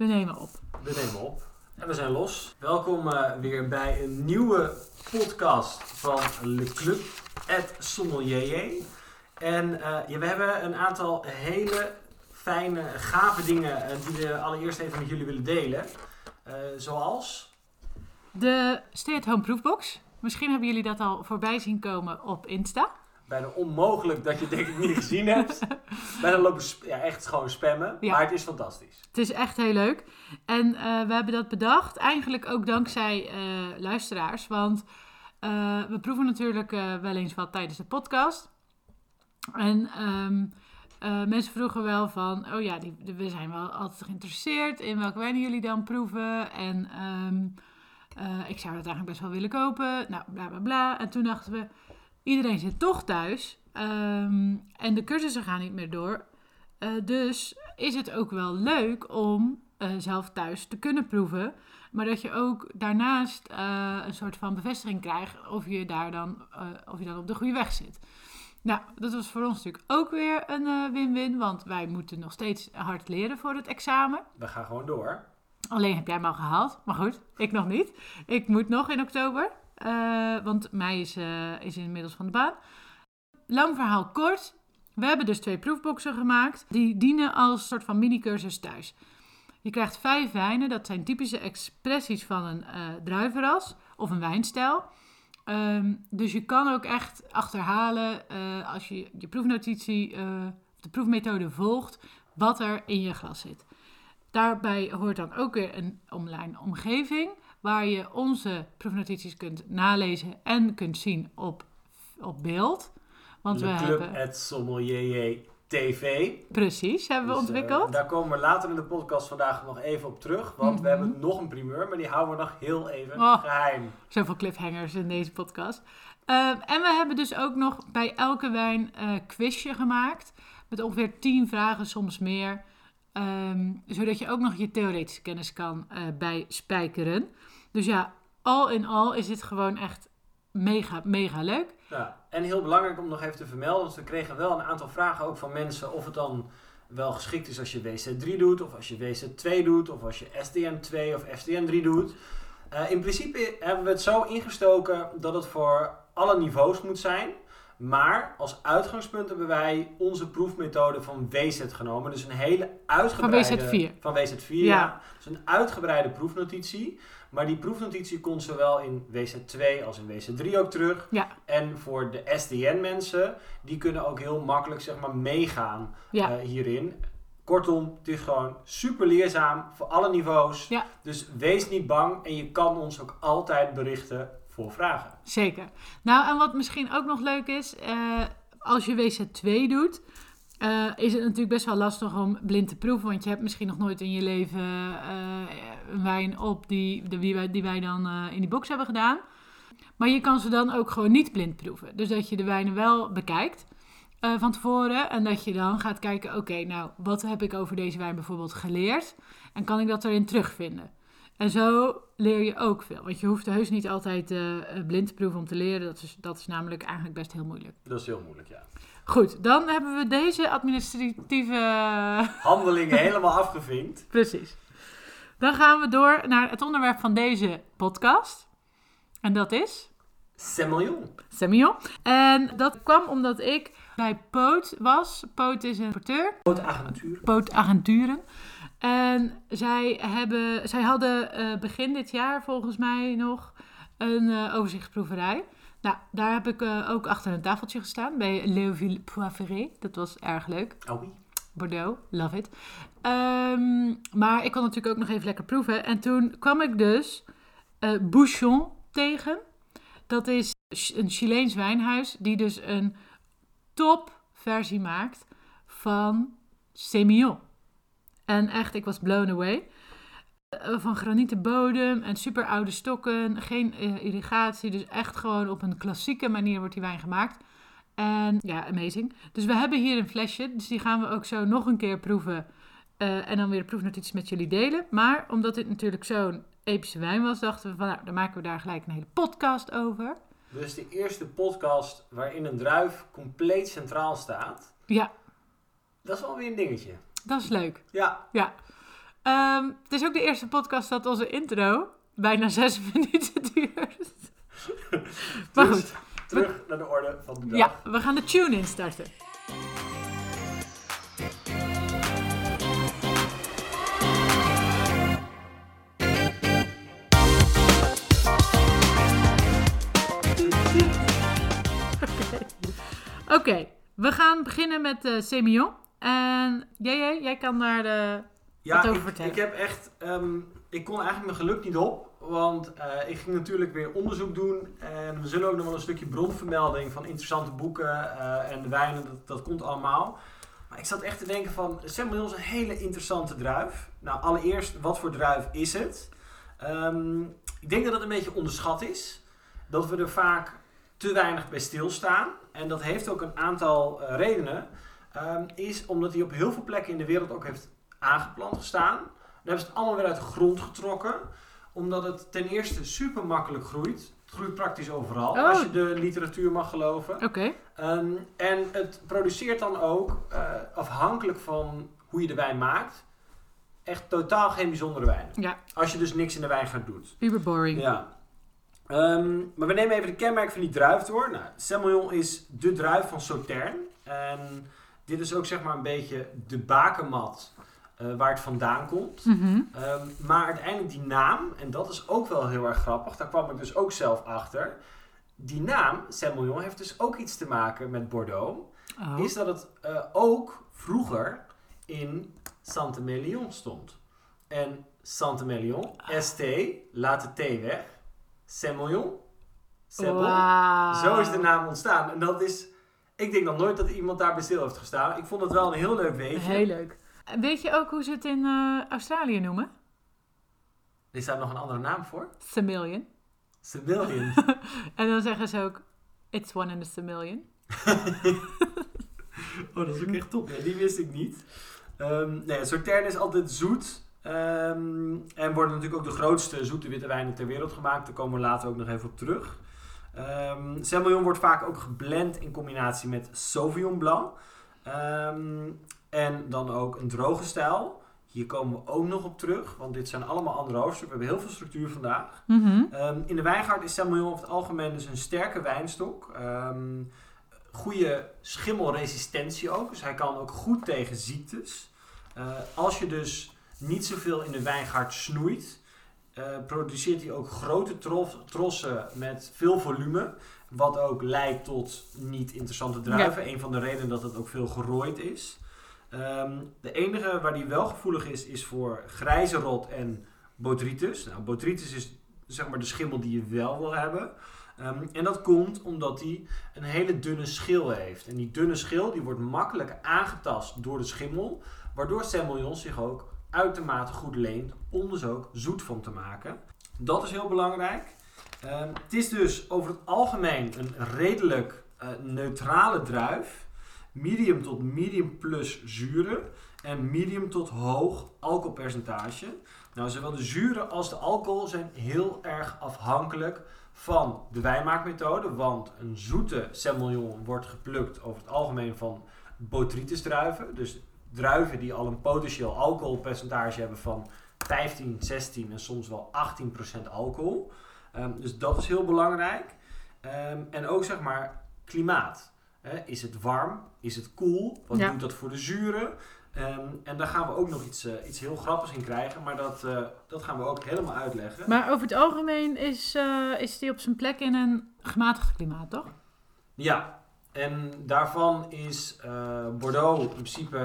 We nemen op. We nemen op. En we zijn los. Welkom eh, weer bij een nieuwe podcast van Le Club, het Sommelier. En eh, ja, we hebben een aantal hele fijne, gave dingen eh, die we allereerst even met jullie willen delen. Zoals... De Stay at Home Proefbox. Misschien hebben jullie dat al voorbij zien komen op Insta. Bijna onmogelijk dat je het denk ik niet gezien hebt. Bijna lopen ja, echt gewoon spammen. Ja. Maar het is fantastisch. Het is echt heel leuk. En eh, we hebben dat bedacht eigenlijk ook dankzij eh, luisteraars. Want eh, we proeven natuurlijk wel eens wat tijdens de podcast. En ehm, eh, mensen vroegen wel van, oh ja, die, we zijn wel altijd geïnteresseerd in welke wijnen jullie dan proeven. En ehm, eh, ik zou dat eigenlijk best wel willen kopen. Nou, bla bla bla. En toen dachten we, iedereen zit toch thuis. Ehm, en de cursussen gaan niet meer door. Eh, dus is het ook wel leuk om eh, zelf thuis te kunnen proeven. Maar dat je ook daarnaast eh, een soort van bevestiging krijgt of je daar dan, of je dan op de goede weg zit. Nou, dat was voor ons natuurlijk ook weer een win-win, want wij moeten nog steeds hard leren voor het examen. We gaan gewoon door. Alleen heb jij hem al gehaald, maar goed, ik nog niet. Ik moet nog in oktober, eh, want mei is, eh, is inmiddels van de baan. Lang verhaal kort. We hebben dus twee proefboxen gemaakt. Die dienen als soort van mini-cursus thuis. Je krijgt vijf wijnen. Dat zijn typische expressies van een eh druivenras of een wijnstijl. Ehm, dus je kan ook echt achterhalen als je je proefnotitie of de proefmethode volgt, wat er in je glas zit. Daarbij hoort dan ook weer een online omgeving waar je onze proefnotities kunt nalezen en kunt zien op, op beeld. Want Le we Club, hebben het Sommelier TV. precies hebben we Dus, eh, ontwikkeld. daar komen we later in de podcast vandaag nog even op terug. Want we Mhm. hebben nog een primeur, maar die houden we nog heel even Oh. geheim. Zoveel cliffhangers in deze podcast. Ehm, en we hebben dus ook nog bij elke wijn eh quizje gemaakt. Met ongeveer 10 vragen, soms meer. Ehm, zodat je ook nog je theoretische kennis kan eh bijspijkeren. Dus ja, al in al is dit gewoon echt mega, mega leuk. Ja, en heel belangrijk om nog even te vermelden, want we kregen wel een aantal vragen ook van mensen of het dan wel geschikt is als je WC3 doet, of als je WC2 doet, of als je SDN2 of SDN3 doet. Eh, in principe hebben we het zo ingestoken dat het voor alle niveaus moet zijn. Maar als uitgangspunt hebben wij onze proefmethode van WZ genomen. Dus een hele uitgebreide... WZ4. Van WZ4, Ja. ja. Dus een uitgebreide proefnotitie. Maar die proefnotitie komt zowel in WZ2 als in WZ3 ook terug. Ja. En voor de SDN-mensen, die kunnen ook heel makkelijk zeg maar, meegaan Ja. eh, hierin. Kortom, het is gewoon super leerzaam voor alle niveaus. Ja. Dus wees niet bang en je kan ons ook altijd berichten voor vragen. Zeker. Nou, en wat misschien ook nog leuk is, eh, als je WZ2 doet, eh, is het natuurlijk best wel lastig om blind te proeven. Want je hebt misschien nog nooit in je leven eh, een wijn op die, die, wij, die wij dan eh, in die box hebben gedaan. Maar je kan ze dan ook gewoon niet blind proeven. Dus dat je de wijnen wel bekijkt van tevoren. En dat je dan gaat kijken, oké, nou, wat heb ik over deze wijn bijvoorbeeld geleerd? En kan ik dat erin terugvinden? En zo leer je ook veel. Want je hoeft heus niet altijd blind te proeven om te leren. Dat is, dat is namelijk eigenlijk best heel moeilijk. Dat is heel moeilijk, ja. Goed, dan hebben we deze administratieve... Handelingen helemaal afgevinkt. Precies. Dan gaan we door naar het onderwerp van deze podcast. En dat is... Semillon. Semillon. En dat kwam omdat ik bij Poot was. Poot is een porteur. Grote avontuur. Poot Agenturen. En zij, hebben, zij hadden eh, begin dit jaar volgens mij nog een eh, overzichtsproeverij. Nou, daar heb ik eh, ook achter een tafeltje gestaan bij Léoville Poivré. Dat was erg leuk. Oei. Bordeaux, love it. Ehm, maar ik kon natuurlijk ook nog even lekker proeven. En toen kwam ik dus eh Bouchon tegen. Dat is een Chileens wijnhuis die dus een topversie maakt van Semillon. En echt, ik was blown away. Eh, Van granieten bodem en super oude stokken, geen eh, irrigatie. Dus echt gewoon op een klassieke manier wordt die wijn gemaakt. En ja, amazing. Dus we hebben hier een flesje, dus die gaan we ook zo nog een keer proeven. Eh, en dan weer de proefnotities met jullie delen. Maar omdat dit natuurlijk zo'n epische wijn was, dachten we van nou, dan maken we daar gelijk een hele podcast over. Dus de eerste podcast waarin een druif compleet centraal staat. Ja, Dat is wel weer een dingetje. dat is leuk. Ja, Ja. Ehm, het is ook de eerste podcast dat onze intro bijna zes minuten duurt. maar Dus, Terug naar de orde van de dag. ja, we gaan de tune instarten. Oké, Oké, we gaan beginnen met de Semillon. En jij, jij kan daar de... Ja, ik, ik heb echt... ehm, ik kon eigenlijk mijn geluk niet op. Want eh, ik ging natuurlijk weer onderzoek doen. En we zullen ook nog wel een stukje bronvermelding van interessante boeken eh, en de wijnen. Dat, dat komt allemaal. Maar ik zat echt te denken van... Semillon is een hele interessante druif. Nou, allereerst, wat voor druif is het? Ehm, ik denk dat het een beetje onderschat is. Dat we er vaak te weinig bij stilstaan. En dat heeft ook een aantal eh, redenen. Ehm, is omdat hij op heel veel plekken in de wereld ook heeft aangeplant gestaan. Dan hebben ze het allemaal weer uit de grond getrokken. Omdat het ten eerste super makkelijk groeit. Het groeit praktisch overal, Oh. als je de literatuur mag geloven. Oké, Ehm, en het produceert dan ook, eh, afhankelijk van hoe je de wijn maakt, echt totaal geen bijzondere wijn. ja, Als je dus niks in de wijngaard doet. uber boring. Ja. Ehm, maar we nemen even de kenmerken van die druif door. Nou, Semillon is de druif van Sautern. En dit is ook zeg maar een beetje de bakermat eh, waar het vandaan komt. Mhm. Ehm, maar uiteindelijk die naam, en dat is ook wel heel erg grappig, daar kwam ik dus ook zelf achter. Die naam, Semillon, heeft dus ook iets te maken met Bordeaux. Oh. Is dat het eh, ook vroeger in Saint-Emilion stond. En Saint-Emilion, ST, laat de T weg. Wauw. Zo is de naam ontstaan. En dat is, ik denk nog nooit dat iemand daarbij stil heeft gestaan. Ik vond het wel een heel leuk weetje. Heel leuk. Weet je ook hoe ze het in eh, Australië noemen? Is daar nog een andere naam voor? Semillion. Semillion. En dan zeggen ze ook, it's one in a semillion. Oh, dat is ook echt top. Nee, die wist ik niet. Ehm nee, Sautern is altijd zoet. Ehm, en worden natuurlijk ook de grootste zoete witte wijnen ter wereld gemaakt. Daar komen we later ook nog even op terug. Ehm Semillon wordt vaak ook geblend in combinatie met Sauvignon Blanc. Ehm, en dan ook een droge stijl. Hier komen we ook nog op terug, want dit zijn allemaal andere hoofdstukken. We hebben heel veel structuur vandaag. Mhm. Ehm, in de wijngaard is Semillon over het algemeen dus een sterke wijnstok. Ehm goede schimmelresistentie ook. Dus hij kan ook goed tegen ziektes. Eh, als je dus niet zoveel in de wijngaard snoeit, eh, produceert hij ook grote trof- trossen met veel volume. Wat ook leidt tot niet interessante druiven. Een van de redenen dat het ook veel gerooid is. Ehm, de enige waar die wel gevoelig is, is voor grijze rot en botrytis. Nou, botrytis is zeg maar de schimmel die je wel wil hebben. Ehm, en dat komt omdat hij een hele dunne schil heeft. En die dunne schil die wordt makkelijk aangetast door de schimmel. Waardoor Semillon zich ook uitermate goed leent om dus ook zoet van te maken. Dat is heel belangrijk. Ehm, het is dus over het algemeen een redelijk eh, neutrale druif. Medium tot medium plus zuren. En medium tot hoog alcoholpercentage. Nou, zowel de zuren als de alcohol zijn heel erg afhankelijk van de wijnmaakmethode. Want een zoete Semillon wordt geplukt over het algemeen van botrytis druiven. Dus druiven die al een potentieel alcoholpercentage hebben van 15, 16 en soms wel 18% alcohol. Ehm, dus dat is heel belangrijk. Ehm, en ook zeg maar klimaat. Hè, is het warm? Is het koel? Wat Ja. doet dat voor de zuren? Ehm, en daar gaan we ook nog iets, eh, iets heel grappigs in krijgen. Maar dat, eh, dat gaan we ook helemaal uitleggen. Maar over het algemeen is, eh, is die op zijn plek in een gematigd klimaat, toch? Ja, en daarvan is Bordeaux in principe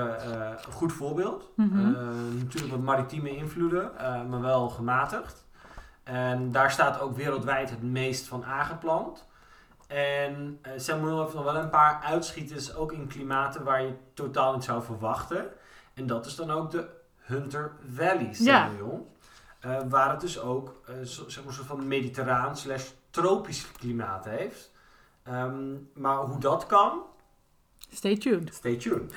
een goed voorbeeld. Mhm. Natuurlijk wat maritieme invloeden, maar wel gematigd. En daar staat ook wereldwijd het meest van aangeplant. En uh, Samuel heeft nog wel een paar uitschieters, ook in klimaten waar je totaal niet zou verwachten. En dat is dan ook de Hunter Valley Ja. Samuel. Eh, waar het dus ook eh, zo, zeg maar, een soort van mediterraan slash tropisch klimaat heeft. Ehm, maar hoe dat kan, Stay tuned. Stay tuned.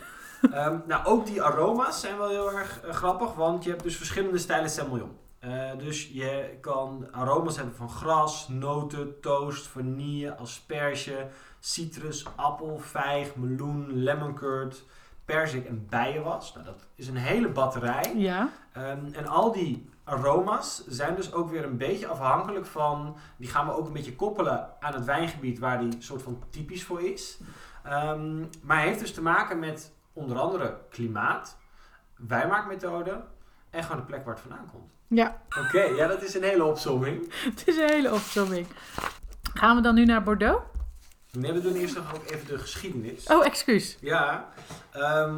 Ehm, nou, ook die aroma's zijn wel heel erg grappig, want je hebt dus verschillende stijlen Semillon. Eh, dus je kan aroma's hebben van gras, noten, toast, vanille, asperge, citrus, appel, vijg, meloen, lemon curd, perzik en bijen was. Nou, dat is een hele batterij. Ja. Ehm, en al die aroma's zijn dus ook weer een beetje afhankelijk van... Die gaan we ook een beetje koppelen aan het wijngebied waar die soort van typisch voor is. Ehm, maar heeft dus te maken met onder andere klimaat, wijnmaakmethode en gewoon de plek waar het vandaan komt. Ja, Oké, ja, dat is een hele opzomming. het is een hele opzomming. Gaan we dan nu naar Bordeaux? Nee, we doen eerst nog ook even de geschiedenis. Oh, excuus. Ja, ehm,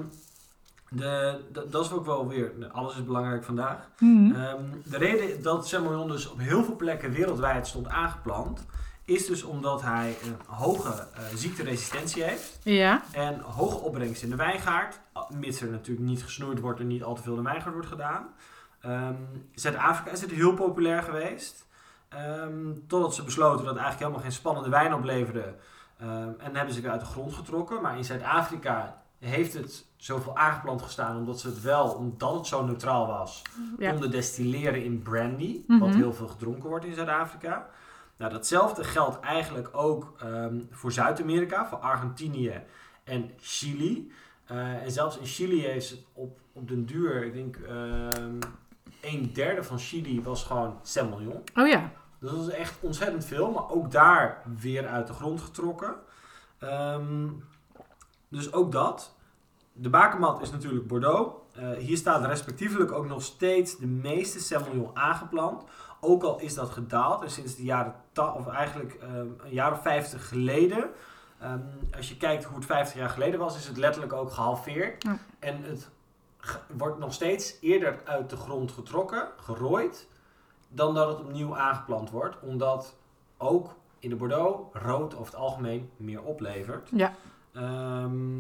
de, dat- dat is ook wel weer... Alles is belangrijk vandaag. Mhm. Ehm, de reden dat Semillon dus op heel veel plekken wereldwijd stond aangeplant... is dus omdat hij een hoge eh, ziekteresistentie heeft... Ja. en hoge opbrengst in de wijngaard... mits er natuurlijk niet gesnoeid wordt en niet al te veel in de wijngaard wordt gedaan. Ehm, Zuid-Afrika is het heel populair geweest... Ehm, totdat ze besloten dat het eigenlijk helemaal geen spannende wijn opleverde... Ehm, en hebben ze weer uit de grond getrokken. Maar in Zuid-Afrika heeft het zoveel aangeplant gestaan omdat ze het wel, omdat het zo neutraal was, Ja. konden destilleren in brandy, Mhm. wat heel veel gedronken wordt in Zuid-Afrika. Nou, datzelfde geldt eigenlijk ook voor Zuid-Amerika, voor Argentinië en Chili. Eh, en zelfs in Chili heeft het op, op den duur, ik denk een derde van Chili was gewoon Semillon. Oh ja. Dus dat is echt ontzettend veel, maar ook daar weer uit de grond getrokken. Ehm, dus ook dat. De bakermat is natuurlijk Bordeaux. Eh, hier staat respectievelijk ook nog steeds de meeste Semillon aangeplant. Ook al is dat gedaald en sinds de jaren, of eigenlijk ehm, een jaar of 50 geleden. ehm, als je kijkt hoe het 50 jaar geleden was, is het letterlijk ook gehalveerd. Ja. En het wordt nog steeds eerder uit de grond getrokken, gerooid, dan dat het opnieuw aangeplant wordt. Omdat ook in de Bordeaux rood over het algemeen meer oplevert. Ja. Ehm,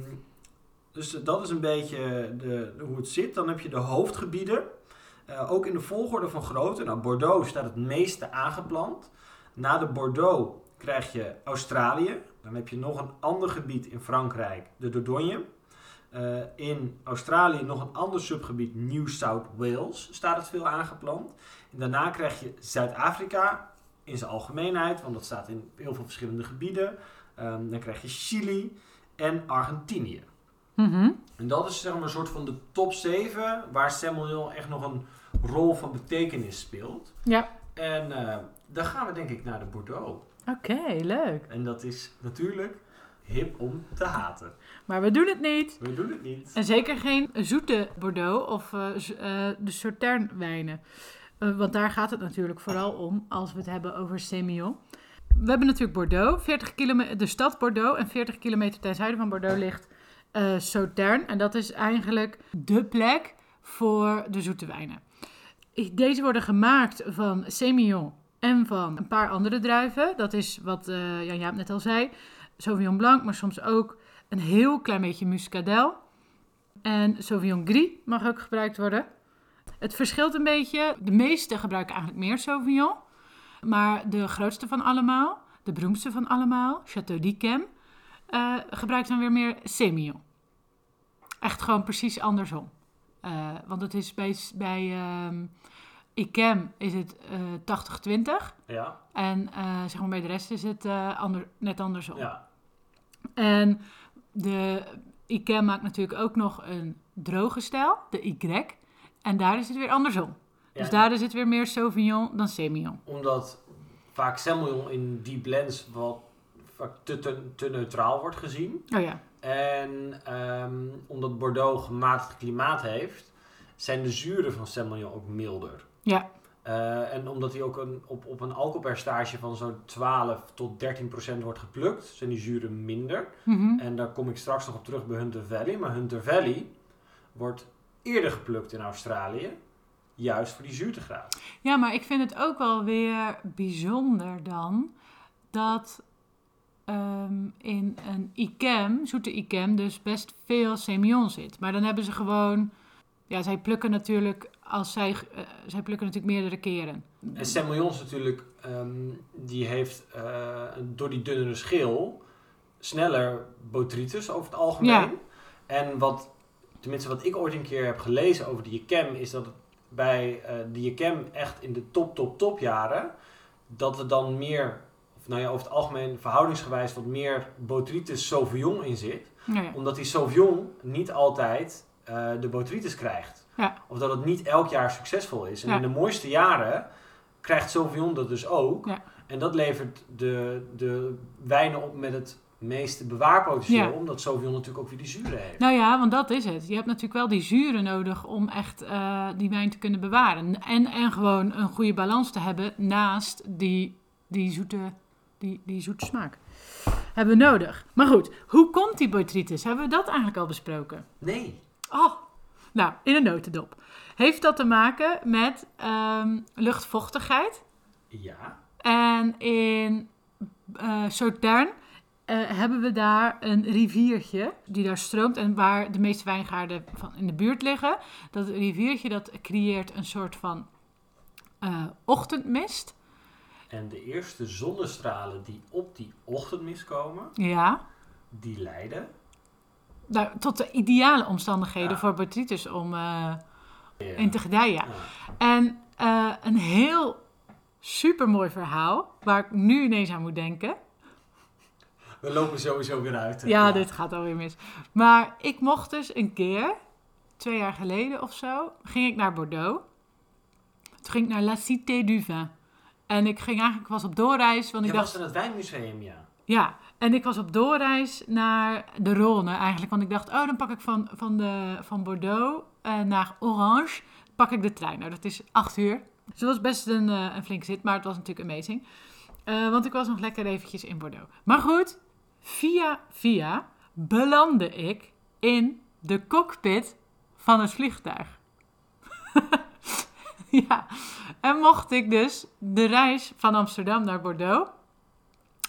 dus dat is een beetje de, hoe het zit. Dan heb je de hoofdgebieden. Eh, ook in de volgorde van grootte. Nou, Bordeaux staat het meeste aangeplant. Na de Bordeaux krijg je Australië. Dan heb je nog een ander gebied in Frankrijk, de Dordogne. Eh, in Australië nog een ander subgebied, New South Wales, staat het veel aangeplant. En daarna krijg je Zuid-Afrika in zijn algemeenheid, want dat staat in heel veel verschillende gebieden. Ehm, dan krijg je Chili en Argentinië. Mhm. En dat is zeg maar een soort van de top 7 waar Semillon echt nog een rol van betekenis speelt. Ja. En eh, dan gaan we denk ik naar de Bordeaux. Oké, leuk. En dat is natuurlijk hip om te haten. Maar we doen het niet. We doen het niet. En zeker geen zoete Bordeaux of eh, eh, de Sautern-wijnen. Eh, want daar gaat het natuurlijk vooral om als we het hebben over Semillon. We hebben natuurlijk Bordeaux, 40 kilometer, de stad Bordeaux. En 40 kilometer ten zuiden van Bordeaux ligt eh Sautern. En dat is eigenlijk de plek voor de zoete wijnen. Deze worden gemaakt van Semillon en van een paar andere druiven. Dat is wat eh Jan Jaap net al zei. Sauvignon Blanc, maar soms ook een heel klein beetje Muscadel. En Sauvignon Gris mag ook gebruikt worden. Het verschilt een beetje. De meeste gebruiken eigenlijk meer Sauvignon. Maar de grootste van allemaal, de beroemdste van allemaal, Château d'Yquem, eh, gebruikt dan weer meer Semillon. Echt gewoon precies andersom. Eh, want het is bij, bij ehm Yquem is het eh 80-20. Ja, En zeg maar bij de rest is het ander, net andersom. ja. En de IKEA maakt natuurlijk ook nog een droge stijl, de Y. En daar is het weer andersom. Dus daar is het weer meer Sauvignon dan Semillon. Omdat vaak Semillon in die blends wat vaak te, te, te neutraal wordt gezien. Oh ja. En ehm, omdat Bordeaux gematigd klimaat heeft, zijn de zuren van Semillon ook milder. Ja. Eh, en omdat hij ook een, op, op een alcoholpercentage van zo'n 12 tot 13 procent wordt geplukt, zijn die zuren minder. Mhm. En daar kom ik straks nog op terug bij Hunter Valley. Maar Hunter Valley wordt eerder geplukt in Australië, juist voor die zuurtegraad. Ja, maar ik vind het ook wel weer bijzonder dan dat ehm, in een Yquem, zoete Yquem, dus best veel Semillon zit. Maar dan hebben ze gewoon, ja, zij plukken natuurlijk als zij, eh, zij plukken natuurlijk meerdere keren. En Semillon is natuurlijk, ehm, die heeft eh, door die dunnere schil sneller botrytis over het algemeen. Ja. En wat, tenminste wat ik ooit een keer heb gelezen over de Yquem, is dat bij eh de Yquem echt in de top, top, top jaren, dat er dan meer, of nou ja, over het algemeen verhoudingsgewijs wat meer botrytis sauvignon in zit. Ja. Omdat die Sauvignon niet altijd de botrytis krijgt. Ja. Of dat het niet elk jaar succesvol is. En in de mooiste jaren krijgt Sauvignon dat dus ook. En dat levert de, de wijnen op met het meeste bewaarpotentieel. Ja. Omdat Sauvignon natuurlijk ook weer die zuren heeft. Nou ja, want dat is het. Je hebt natuurlijk wel die zuren nodig om echt eh, die wijn te kunnen bewaren. En, en gewoon een goede balans te hebben naast die, die, zoete, die, die zoete smaak. Hebben we nodig. Maar goed, hoe komt die botrytis? Hebben we dat eigenlijk al besproken? Nee. Oh, nou, in een notendop. Heeft dat te maken met ehm, luchtvochtigheid? Ja. En in eh Sauternes eh, hebben we daar een riviertje die daar stroomt en waar de meeste wijngaarden van in de buurt liggen. Dat riviertje dat creëert een soort van eh, ochtendmist. En de eerste zonnestralen die op die ochtendmist komen, Ja, die leiden. Nou, tot de ideale omstandigheden Ja. voor botrytis om Ja. in te gedijen. Ja. En eh, een heel supermooi verhaal, waar ik nu ineens aan moet denken. We lopen sowieso weer uit. Ja, dit gaat alweer mis. Maar ik mocht dus een keer, twee jaar geleden of zo, ging ik naar Bordeaux. Toen ging ik naar La Cité du Vin. En ik ging eigenlijk, was op doorreis, want ik dacht, was in het wijnmuseum, ja. Ja. En ik was op doorreis naar de Rhône eigenlijk, want ik dacht, oh, dan pak ik van, van, de, van Bordeaux eh, naar Orange, pak ik de trein. Nou, dat is acht uur. Dus het was best een, eh, een flink zit, maar het was natuurlijk amazing. Eh, want ik was nog lekker eventjes in Bordeaux. Maar goed, via via belandde ik in de cockpit van het vliegtuig. ja, en mocht ik dus de reis van Amsterdam naar Bordeaux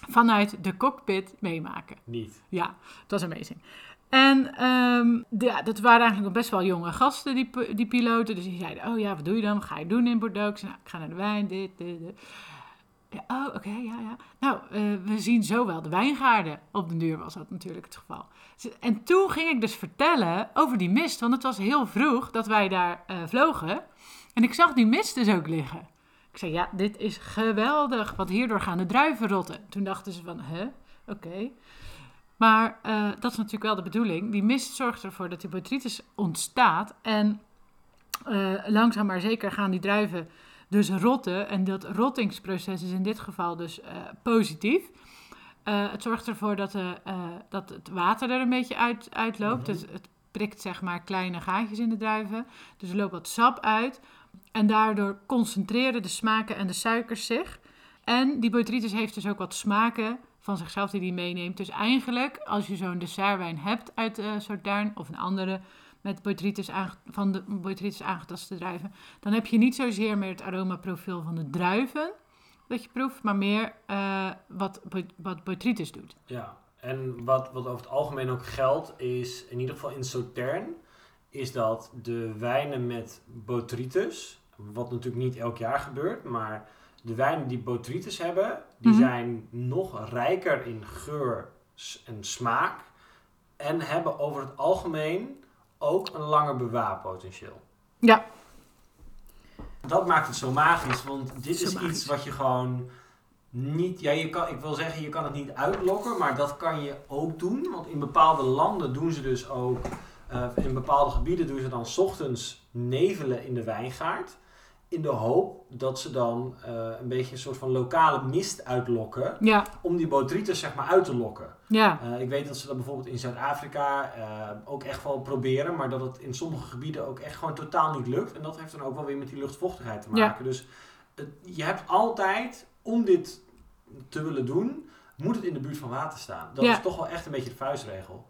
vanuit de cockpit meemaken. Niet. Ja, het was amazing. En de- ja, dat waren eigenlijk nog best wel jonge gasten, die, die piloten. Dus die zeiden, oh ja, wat doe je dan? Wat ga je doen in Bordeaux? Ik zei, nou, ik ga naar de wijn, dit, dit, dit. Ja, oh, oké, ja, ja. Nou, eh, we zien zo wel de wijngaarden. Op de duur was dat natuurlijk het geval. En toen ging ik dus vertellen over die mist. Want het was heel vroeg dat wij daar eh, vlogen. En ik zag die mist dus ook liggen. Ik zei, ja, dit is geweldig, want hierdoor gaan de druiven rotten. Toen dachten ze van, hè, oké. Maar eh, dat is natuurlijk wel de bedoeling. Die mist zorgt ervoor dat die botrytis ontstaat. En eh, langzaam maar zeker gaan die druiven dus rotten. En dat rottingsproces is in dit geval dus eh, positief. Het zorgt ervoor dat, de, dat het water er een beetje uit, uitloopt. Mhm. het, het prikt zeg maar kleine gaatjes in de druiven. Dus er loopt wat sap uit. En daardoor concentreren de smaken en de suikers zich. En die botrytis heeft dus ook wat smaken van zichzelf die die meeneemt. Dus eigenlijk, als je zo'n dessertwijn hebt uit uh, Sauternes of een andere met botrytis van de botrytis aangetaste druiven, dan heb je niet zozeer meer het aromaprofiel van de druiven dat je proeft, maar meer eh, wat, wat botrytis doet. Ja, en wat, wat over het algemeen ook geldt, is in ieder geval in Sauternes, is dat de wijnen met botrytis, wat natuurlijk niet elk jaar gebeurt, maar de wijnen die botrytis hebben, die Mhm. zijn nog rijker in geur en smaak en hebben over het algemeen ook een langer bewaarpotentieel. Ja. Dat maakt het zo magisch, want dit Zo is magisch. iets wat je gewoon niet, ja, je kan, ik wil zeggen, je kan het niet uitlokken, maar dat kan je ook doen. Want in bepaalde landen doen ze dus ook, eh, in bepaalde gebieden doen ze dan 's ochtends nevelen in de wijngaard. In de hoop dat ze dan eh, een beetje een soort van lokale mist uitlokken. Ja, Om die botrytis zeg maar uit te lokken. ja, Eh, ik weet dat ze dat bijvoorbeeld in Zuid-Afrika ook echt wel proberen. Maar dat het in sommige gebieden ook echt gewoon totaal niet lukt. En dat heeft dan ook wel weer met die luchtvochtigheid te Ja. maken. Dus je hebt altijd, om dit te willen doen, moet het in de buurt van water staan. Dat Ja. is toch wel echt een beetje de vuistregel.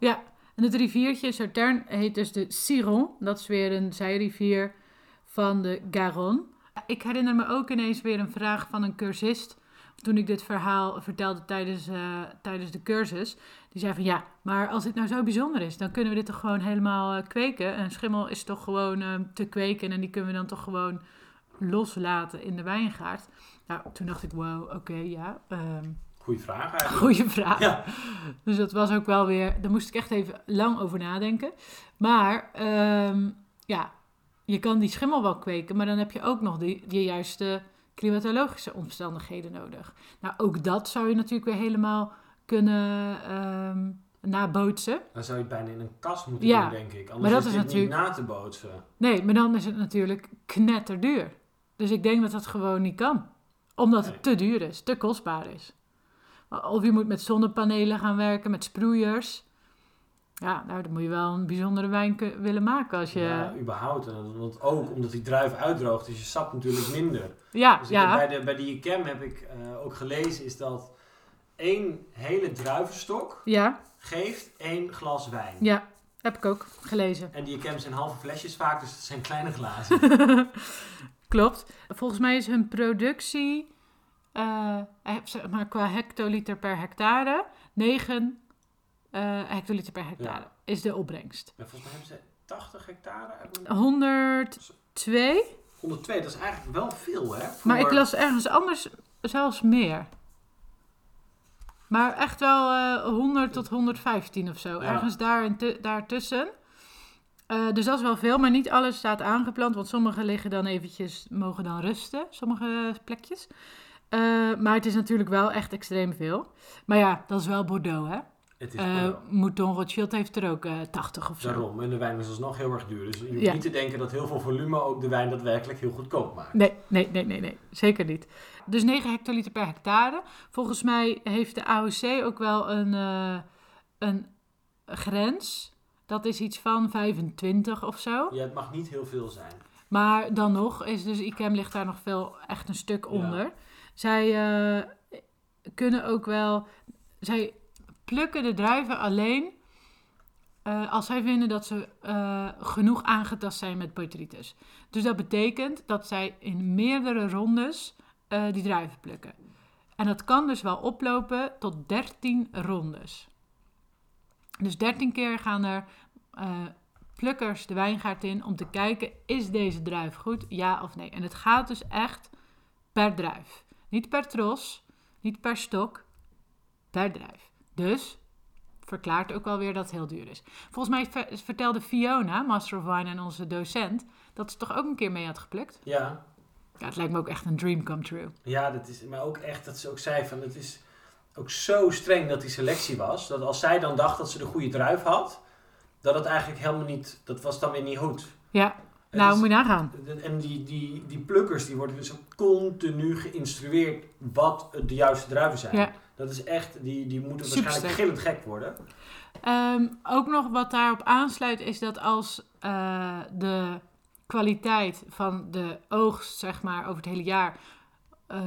Het riviertje Sauternes heet dus de Ciron. Dat is weer een zijrivier van de Garonne. Ik herinner me ook ineens weer een vraag van een cursist. Toen ik dit verhaal vertelde tijdens, eh, tijdens de cursus. Die zei van ja, maar als dit nou zo bijzonder is, dan kunnen we dit toch gewoon helemaal eh, kweken. En schimmel is toch gewoon eh, te kweken en die kunnen we dan toch gewoon loslaten in de wijngaard. Nou, toen dacht ik, wow, oké, ja. ehm Goeie vraag eigenlijk. Goeie vraag. Ja. Dus dat was ook wel weer, daar moest ik echt even lang over nadenken. Maar ehm, ja, je kan die schimmel wel kweken, maar dan heb je ook nog die, die juiste klimatologische omstandigheden nodig. Nou, ook dat zou je natuurlijk weer helemaal kunnen, ehm, nabootsen. Dan zou je het bijna in een kast moeten Ja, doen, denk ik. Anders maar dat is natuurlijk- niet na te bootsen. Nee, maar dan is het natuurlijk knetterduur. Dus ik denk dat dat gewoon niet kan. Omdat het te duur is, te kostbaar is. Of je moet met zonnepanelen gaan werken, met sproeiers. Ja, nou, dan moet je wel een bijzondere wijn willen maken als je... Ja, Ja, überhaupt. Want ook omdat die druif uitdroogt, is je sap natuurlijk minder. ja, Dus heb bij, de, bij die Cam heb ik eh, ook gelezen, is dat één hele druivenstok ja, geeft één glas wijn. ja, heb ik ook gelezen. En die Cam zijn halve flesjes vaak, dus het zijn kleine glazen. Klopt. Volgens mij is hun productie, eh, eh, zeg maar qua hectoliter per hectare, 9 eh, hectoliter per hectare is de opbrengst. en volgens mij hebben ze 80 hectare. uit mijn- 102, 102, dat is eigenlijk wel veel, hè? maar ik Voor- las ergens anders zelfs meer. Maar echt wel eh 100 tot 115 of zo. Ja. Ergens daar en tu- daartussen. Eh, dus dat is wel veel, maar niet alles staat aangeplant. Want sommige liggen dan eventjes, mogen dan rusten, sommige plekjes. Eh, maar het is natuurlijk wel echt extreem veel. Maar ja, dat is wel Bordeaux, hè? Het is wel- Mouton Rothschild heeft er ook eh 80 of zo. Daarom, en de wijn is alsnog heel erg duur. Dus je hoeft Ja. niet te denken dat heel veel volume ook de wijn daadwerkelijk heel goedkoop maakt. Nee, nee, nee, nee, nee, zeker niet. Dus 9 hectoliter per hectare. Volgens mij heeft de AOC ook wel een, een grens. Dat is iets van 25 of zo. Ja, het mag niet heel veel zijn. Maar dan nog is dus ICAM ligt daar nog veel echt een stuk Ja. Zij eh, kunnen ook wel. Zij plukken de druiven alleen eh, als zij vinden dat ze eh, genoeg aangetast zijn met botrytis. Dus dat betekent dat zij in meerdere rondes die druiven plukken. En dat kan dus wel oplopen tot 13 rondes. Dus 13 keer gaan er plukkers de wijngaard in om te kijken: is deze druif goed? Ja of nee? En het gaat dus echt per druif. Niet per tros, niet per stok, per druif. Dus verklaart ook wel weer dat het heel duur is. Volgens mij ver- vertelde Fiona, Master of Wine en onze docent, dat ze toch ook een keer mee had geplukt. Ja, Ja, het lijkt me ook echt een dream come true. ja dat is, maar ook echt dat ze ook zei van het is ook zo streng dat die selectie was. Dat als zij dan dacht dat ze de goede druif had, dat het eigenlijk helemaal niet, dat was dan weer niet goed. Ja, nou is- moet je nagaan. En die, die, die plukkers die worden dus continu geïnstrueerd wat de juiste druiven zijn. Ja. Dat is echt, die, die moeten Super waarschijnlijk sterk. gillend gek worden. Ehm, ook nog wat daarop aansluit is dat als eh, de kwaliteit van de oogst, zeg maar, over het hele jaar eh,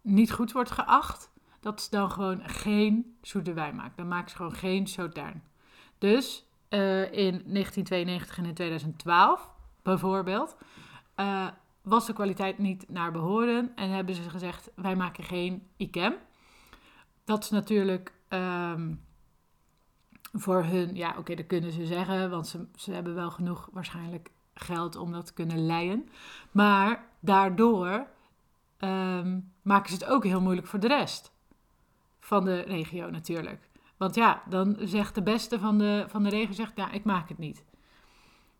niet goed wordt geacht, dat ze dan gewoon geen zoete wijn maken. Dan maken ze gewoon geen sautern. Dus eh, in 1992 en in 2012 bijvoorbeeld eh, was de kwaliteit niet naar behoren en hebben ze gezegd wij maken geen ICAM. Dat is natuurlijk ehm, voor hun, ja oké, dat kunnen ze zeggen, want ze, ze hebben wel genoeg waarschijnlijk geld om dat te kunnen leiden. Maar daardoor ehm, maken ze het ook heel moeilijk voor de rest van de regio natuurlijk. Want ja, dan zegt de beste van de, van de regio, zegt, ja, ik maak het niet.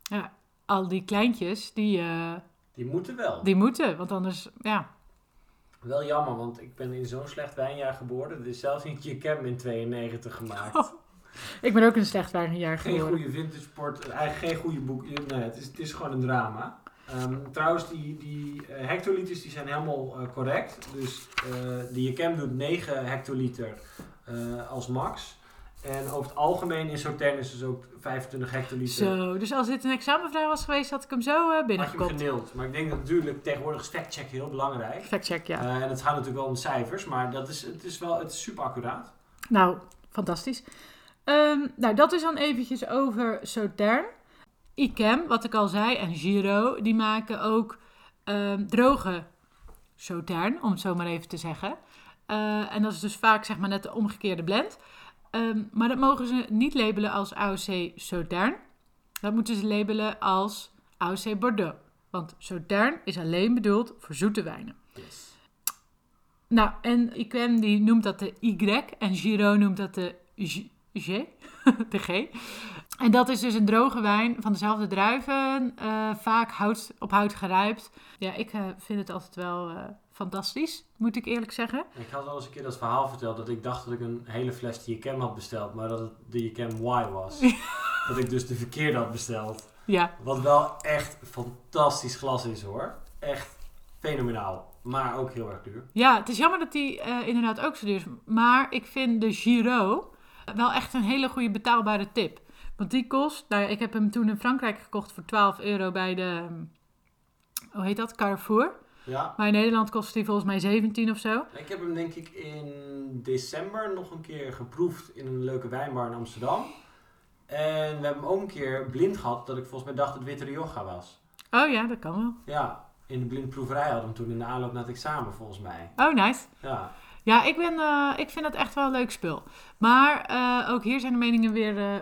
Ja, al die kleintjes, die, eh, Die moeten wel. die moeten, want anders, ja, Wel jammer, want ik ben in zo'n slecht wijnjaar geboren. Er is zelfs niet je cam in 92 gemaakt. Oh, ik ben ook een slecht wijnjaar Geen geworden. goede vintage sport, eigenlijk geen goede boek. Nee, het is, het is gewoon een drama. Ehm, trouwens, die, die eh, hectoliters die zijn helemaal eh, correct. Dus eh de Jacam doet 9 hectoliter als max. En over het algemeen in Sauternes is dus ook 25 hectoliter. Zo, dus als dit een examenvraag was geweest, had ik hem zo eh Had je hem geneeld. Maar ik denk dat natuurlijk tegenwoordig is factcheck heel belangrijk. Factcheck, ja. Eh, en het gaat natuurlijk wel om cijfers, maar dat is, het is wel het is super accuraat. Nou, fantastisch. Ehm, nou, dat is dan eventjes over Sautern. Icam, wat ik al zei, en Giro, die maken ook ehm, droge Sautern, om het zo maar even te zeggen. Eh, en dat is dus vaak zeg maar net de omgekeerde blend. Ehm, maar dat mogen ze niet labelen als AOC Sautern. Dat moeten ze labelen als AOC Bordeaux. Want Sautern is alleen bedoeld voor zoete wijnen. Yes. Nou, en Iquem die noemt dat de Y en Giro noemt dat de G. G, de G. En dat is dus een droge wijn van dezelfde druiven, eh, vaak hout, op hout gerijpt. Ja, ik eh, vind het altijd wel eh, fantastisch, moet ik eerlijk zeggen. Ik had al eens een keer dat verhaal verteld dat ik dacht dat ik een hele fles Diekem had besteld, maar dat het de Diekem Y was. dat ik dus de verkeerde had besteld. Ja, Wat wel echt fantastisch glas is hoor. Echt fenomenaal. Maar ook heel erg duur. ja het is jammer dat die eh, inderdaad ook zo duur is. Maar ik vind de Giro wel echt een hele goede betaalbare tip. Want die kost, nou ik heb hem toen in Frankrijk gekocht voor 12 euro bij de, hm, hoe heet dat, Carrefour. Ja. Maar in Nederland kost die volgens mij 17 of zo. Ik heb hem denk ik in december nog een keer geproefd in een leuke wijnbar in Amsterdam. En we hebben hem ook een keer blind gehad dat ik volgens mij dacht dat het Witte Rioja was. Oh ja, dat kan wel. Ja, in de blindproeverij hadden we hem toen in de aanloop naar het examen volgens mij. Oh, nice. Ja, Ja, ik, ben, eh, ik vind het echt wel een leuk spul. Maar eh, ook hier zijn de meningen weer eh,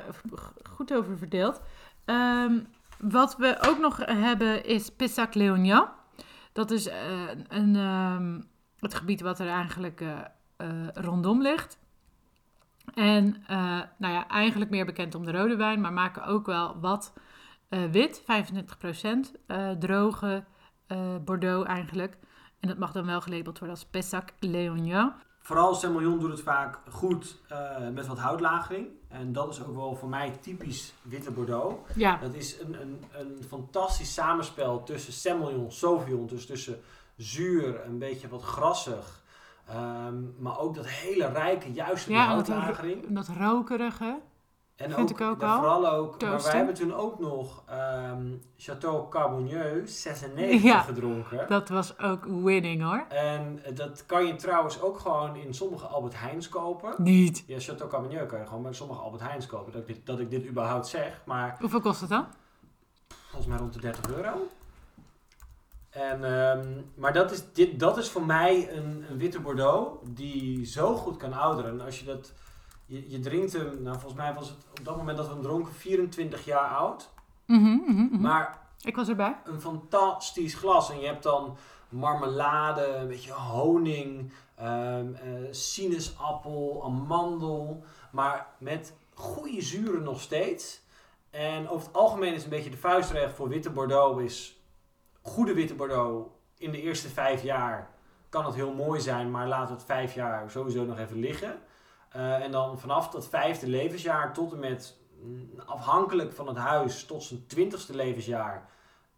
goed over verdeeld. Ehm, wat we ook nog hebben is Pessac Léognan. Dat is eh, een, ehm, het gebied wat er eigenlijk eh, eh, rondom ligt. En nou ja, eigenlijk meer bekend om de rode wijn, maar maken ook wel wat wit, 25% eh, droge Bordeaux eigenlijk. En dat mag dan wel gelabeld worden als Pessac Léognan. Vooral Semillon doet het vaak goed eh, met wat houtlagering. En dat is ook wel voor mij typisch witte Bordeaux. Ja, Dat is een, een, een fantastisch samenspel tussen Semillon, Sauvignon. Dus tussen zuur, een beetje wat grassig. ehm, maar ook dat hele rijke, juiste ja en dat, houtlagering. dat rokerige. En vind ik ook wel. Vooral ook, maar wij hebben toen ook nog ehm Chateau Carbonieux 96 Ja. gedronken. Dat was ook winning hoor. En dat kan je trouwens ook gewoon in sommige Albert Heijns kopen. Niet. Ja, Chateau Carbonieux kan je gewoon bij sommige Albert Heijns kopen. Dat ik dit, dat ik dit überhaupt zeg. Maar Hoeveel kost het dan? volgens mij rond de 30 euro. En, ehm, maar dat is, dit, dat is voor mij een, een witte Bordeaux die zo goed kan ouderen. En Als je dat, je, je drinkt hem, nou volgens mij was het op dat moment dat we hem dronken 24 jaar oud. Mhm, mhm, mhm. Maar Ik was erbij. een fantastisch glas. En je hebt dan marmelade, een beetje honing, eh, sinaasappel, amandel. Maar met goede zuren nog steeds. En over het algemeen is een beetje de vuistregel voor witte Bordeaux is... Goede witte Bordeaux in de eerste vijf jaar kan het heel mooi zijn, maar we het vijf jaar sowieso nog even liggen. Eh, en dan vanaf dat vijfde levensjaar tot en met, mm, afhankelijk van het huis, tot zijn twintigste levensjaar,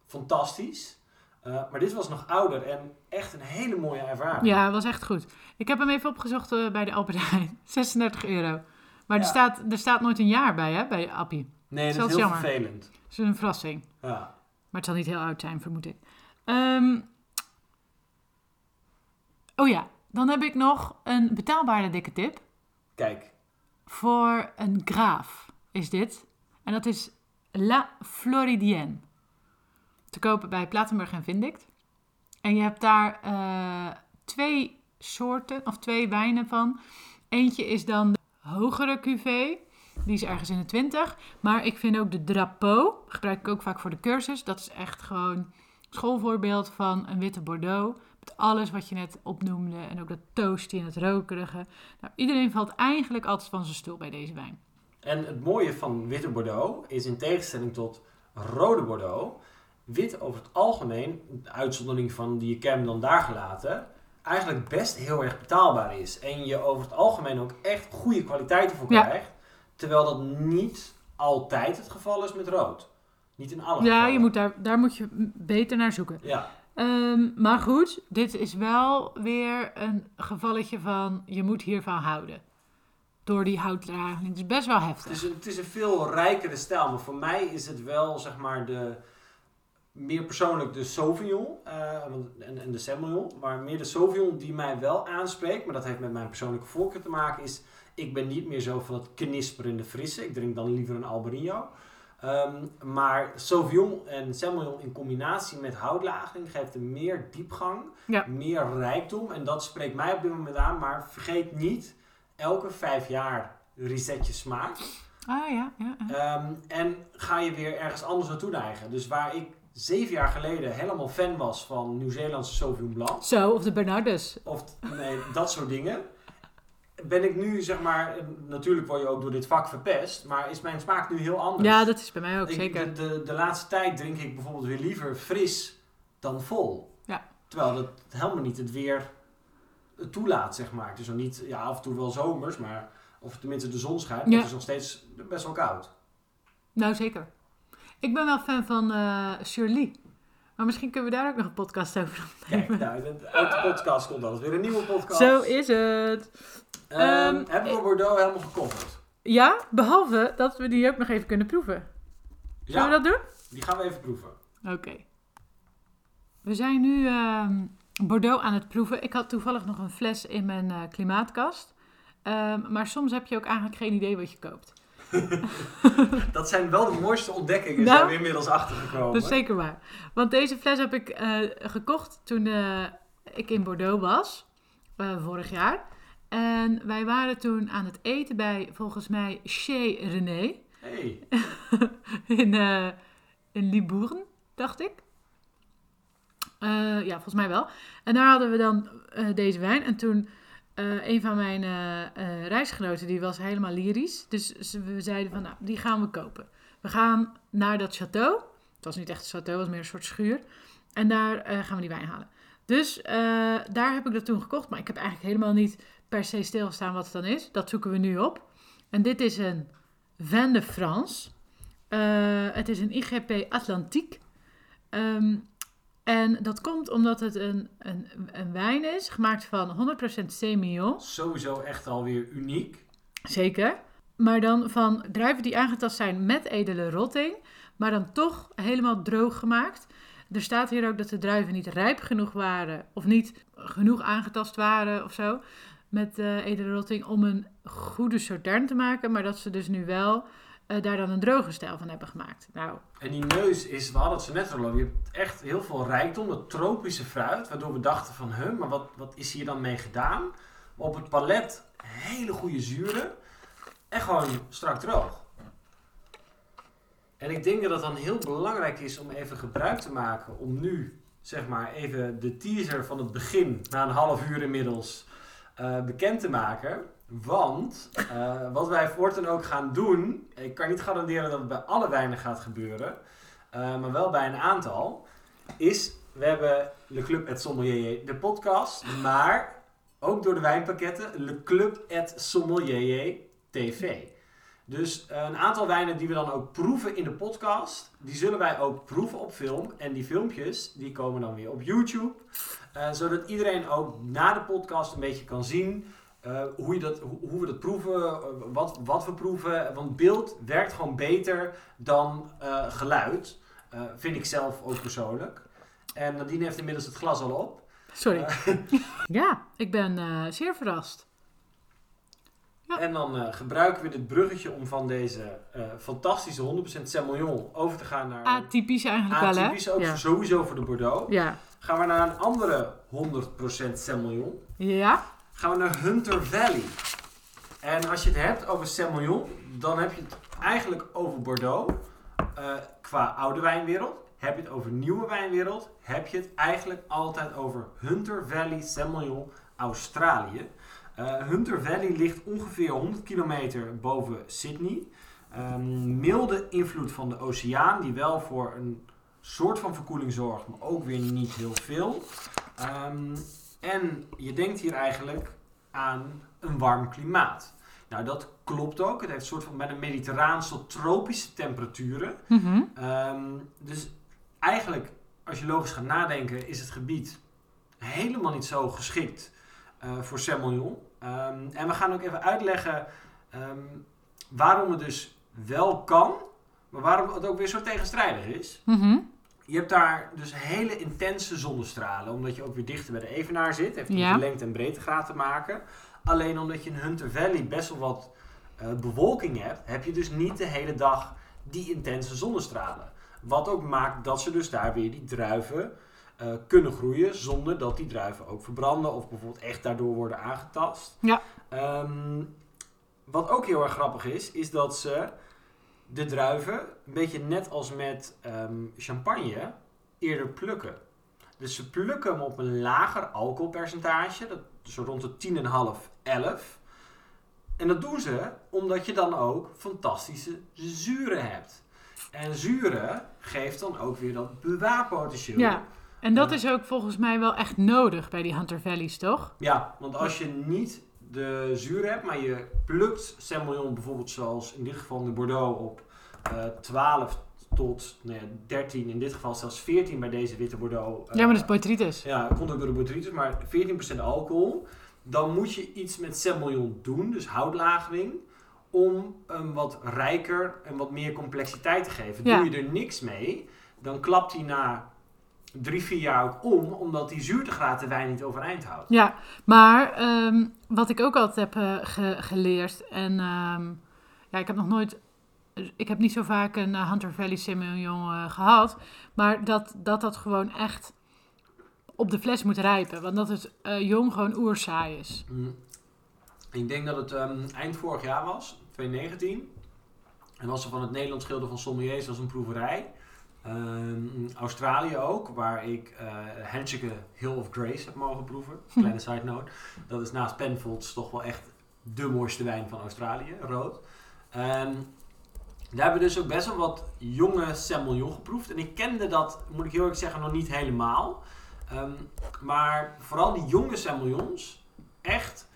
fantastisch. Eh, maar dit was nog ouder en echt een hele mooie ervaring. Ja, was echt goed. Ik heb hem even opgezocht eh, bij de Albert Heijn. 36 euro. Maar er, staat, er staat nooit een jaar bij hè, bij Appie. Nee, dat is heel jammer. vervelend. Dat is een verrassing. Ja. Maar het zal niet heel oud zijn, vermoed ik. Ehm, oh ja, dan heb ik nog een betaalbare dikke tip. Kijk, Voor een graaf is dit. En dat is La Floridienne. Te kopen bij Platenburg en Vindict. En je hebt daar eh, twee soorten, of twee wijnen van. Eentje is dan de hogere cuvée. Die is ergens in de 20. Maar ik vind ook de Drapeau, gebruik ik ook vaak voor de cursus. Dat is echt gewoon schoolvoorbeeld van een witte Bordeaux. Alles wat je net opnoemde. En ook dat toastie en het rokerige. Nou, iedereen valt eigenlijk altijd van zijn stoel bij deze wijn. en het mooie van witte Bordeaux is in tegenstelling tot rode Bordeaux, wit over het algemeen, de uitzondering van die je hem dan daar gelaten, eigenlijk best heel erg betaalbaar is. En je over het algemeen ook echt goede kwaliteiten voor Ja. krijgt. Terwijl dat niet altijd het geval is met rood. Niet in alle Ja, gevallen. je moet daar, daar moet je beter naar zoeken. Ja, Ehm, maar goed, dit is wel weer een gevalletje van je moet hiervan houden. Door die houtdraging. Het is best wel het heftig. is, een, het is een veel rijkere stijl. Maar voor mij is het wel, zeg maar, de... Meer persoonlijk de Sauvignon eh, en, en de Semillon. Maar meer de Sauvignon die mij wel aanspreekt. Maar dat heeft met mijn persoonlijke voorkeur te maken. Is, ik ben niet meer zo van het knisperende frisse. Ik drink dan liever een Albarino. Ehm, maar Sauvignon en Semillon in combinatie met houtlaging geeft een meer diepgang. Ja. Meer rijkdom. En dat spreekt mij op dit moment aan. Maar vergeet niet, elke vijf jaar reset je smaak. Ah ja, ja. ja. Ehm, en ga je weer ergens anders naartoe neigen. Dus waar ik zeven jaar geleden helemaal fan was van Nieuw-Zeelandse Sauvignon Blanc. Zo, of de Bernardus. Of nee, dat soort dingen. Ben ik nu, zeg maar, eh, natuurlijk word je ook door dit vak verpest, maar is mijn smaak nu heel anders. Ja, dat is bij mij ook, Ik- zeker. De, de, de laatste tijd drink ik bijvoorbeeld weer liever fris dan vol. Ja. Terwijl dat helemaal niet het weer toelaat, zeg maar. Het is nog niet, ja, af en toe wel zomers, maar of tenminste de zon schijnt, Ja. het is nog steeds best wel koud. Nou, zeker. Ik ben wel fan van eh Shirley. Maar misschien kunnen we daar ook nog een podcast over Kijk, opnemen. nou, de- uit de podcast komt altijd weer een nieuwe podcast. Zo is het. Ehm, Ehm, hebben we Bordeaux helemaal gecoverd? Ja, behalve dat we die ook nog even kunnen proeven. Zullen Ja, we dat doen? die gaan we even proeven. Oké. We zijn nu ehm, Bordeaux aan het proeven. Ik had toevallig nog een fles in mijn eh, klimaatkast. Maar soms heb je ook eigenlijk geen idee wat je koopt. Dat zijn wel de mooiste ontdekkingen, Nou, zijn we inmiddels achtergekomen. Dat is zeker waar. Want deze fles heb ik eh, gekocht toen eh, ik in Bordeaux was, eh, vorig jaar. En wij waren toen aan het eten bij, volgens mij, Chez René Hey, in, eh in Libourne, dacht ik. Eh, ja, volgens mij wel. En daar hadden we dan eh, deze wijn. En toen, een van mijn reisgenoten, die was helemaal lyrisch. Dus we zeiden van, nou, die gaan we kopen. We gaan naar dat château. Het was niet echt een château, het was meer een soort schuur. En daar gaan we die wijn halen. Dus eh, daar heb ik dat toen gekocht. Maar ik heb eigenlijk helemaal niet per se stilgestaan wat het dan is. Dat zoeken we nu op. En dit is een Vin de France. Eh, het is een IGP Atlantique. Ehm, en dat komt omdat het een, een, een wijn is, gemaakt van 100% Semillon. sowieso echt alweer uniek. Zeker. Maar dan van druiven die aangetast zijn met edele rotting, maar dan toch helemaal droog gemaakt. Er staat hier ook dat de druiven niet rijp genoeg waren, of niet genoeg aangetast waren of zo, met eh, edele rotting om een goede sauterne te maken. Maar dat ze dus nu wel eh, daar dan een droge stijl van hebben gemaakt. Nou, En die neus is, we hadden het zo net al over, je hebt echt heel veel rijkdom, dat tropische fruit, waardoor we dachten van, huh, maar wat, wat is hier dan mee gedaan? Op het palet hele goede zuren en gewoon strak droog. En ik denk dat het dan heel belangrijk is om even gebruik te maken om nu, zeg maar, even de teaser van het begin, na een half uur inmiddels, eh, bekend te maken. Want eh, wat wij voortaan ook gaan doen, ik kan niet garanderen dat het bij alle wijnen gaat gebeuren, eh, maar wel bij een aantal, is we hebben Le Club et Sommelier, de podcast, maar ook door de wijnpakketten Le Club et Sommelier TV. Dus eh, een aantal wijnen die we dan ook proeven in de podcast, die zullen wij ook proeven op film. En die filmpjes, die komen dan weer op YouTube. eh, zodat iedereen ook na de podcast een beetje kan zien eh, hoe, je dat, hoe, hoe we dat proeven, wat, wat we proeven. Want beeld werkt gewoon beter dan geluid. Vind ik zelf ook persoonlijk. En Nadine heeft inmiddels het glas al op. sorry. Ja, ik ben zeer verrast. Ja. En dan eh, gebruiken we dit bruggetje om van deze eh, fantastische 100% Semillon over te gaan naar... Atypisch eigenlijk wel, hè? Atypisch ook Ja. sowieso voor de Bordeaux. Ja. Gaan we naar een andere 100% Semillon. Ja? Gaan we naar Hunter Valley. En als je het hebt over Semillon, dan heb je het eigenlijk over Bordeaux. Eh, qua oude wijnwereld. Heb je het over nieuwe wijnwereld, heb je het eigenlijk altijd over Hunter Valley Semillon Australië. Eh, Hunter Valley ligt ongeveer 100 kilometer boven Sydney. Ehm, milde invloed van de oceaan, die wel voor een soort van verkoeling zorgt, maar ook weer niet heel veel. Ehm, en je denkt hier eigenlijk aan een warm klimaat. Nou, dat klopt ook. Het heeft een soort van bijna mediterraans tot tropische temperaturen. Mhm. Ehm, dus eigenlijk, als je logisch gaat nadenken, is het gebied helemaal niet zo geschikt eh, voor Semillon. Ehm, en we gaan ook even uitleggen ehm, waarom het dus wel kan, maar waarom het ook weer zo tegenstrijdig is. Mhm. Je hebt daar dus hele intense zonnestralen, omdat je ook weer dichter bij de evenaar zit. Heeft met Ja. de lengte- en breedtegraad te maken. Alleen omdat je in Hunter Valley best wel wat eh, bewolking hebt, heb je dus niet de hele dag die intense zonnestralen. Wat ook maakt dat ze dus daar weer die druiven eh, kunnen groeien zonder dat die druiven ook verbranden of bijvoorbeeld echt daardoor worden aangetast. Ja. Ehm, wat ook heel erg grappig is, is dat ze de druiven, een beetje net als met ehm, champagne, eerder plukken. Dus ze plukken hem op een lager alcoholpercentage, dat is zo rond de 10,5, 11. En dat doen ze omdat je dan ook fantastische zuren hebt. En zuren geeft dan ook weer dat bewaarpotentieel. Ja. En dat is ook volgens mij wel echt nodig bij die Hunter Valleys, toch? Ja, want als je niet de zuur hebt, maar je plukt Semillon bijvoorbeeld zoals in dit geval de Bordeaux op eh 12 tot nou ja, 13, in dit geval zelfs 14 bij deze witte Bordeaux. eh, ja, maar dat is Botrytis. Ja, komt ook door de botrytis, maar 14% alcohol. Dan moet je iets met Semillon doen, dus houtlagering, om hem wat rijker en wat meer complexiteit te geven. Ja. Doe je er niks mee, dan klapt hij na drie, vier jaar ook om, omdat die zuurtegraad de wijn niet overeind houdt. Ja, maar ehm, wat ik ook altijd heb eh, ge- geleerd, en ehm, ja, ik heb nog nooit, ik heb niet zo vaak een eh, Hunter Valley Semillon eh, gehad, maar dat, dat dat gewoon echt op de fles moet rijpen, want dat het jong gewoon oersaai is. Mm. Ik denk dat het ehm, eind vorig jaar was, 2019. En was er van het Nederlands Schilder van Sommeliers was een proeverij. Ehm, Australië ook, waar ik eh Henschike Hill of Grace heb mogen proeven. Kleine side note. Dat is naast Penfolds toch wel echt de mooiste wijn van Australië, rood. En daar hebben we dus ook best wel wat jonge Semillon geproefd. En ik kende dat, moet ik heel eerlijk zeggen, nog niet helemaal. Ehm, maar vooral die jonge Semillons, echt,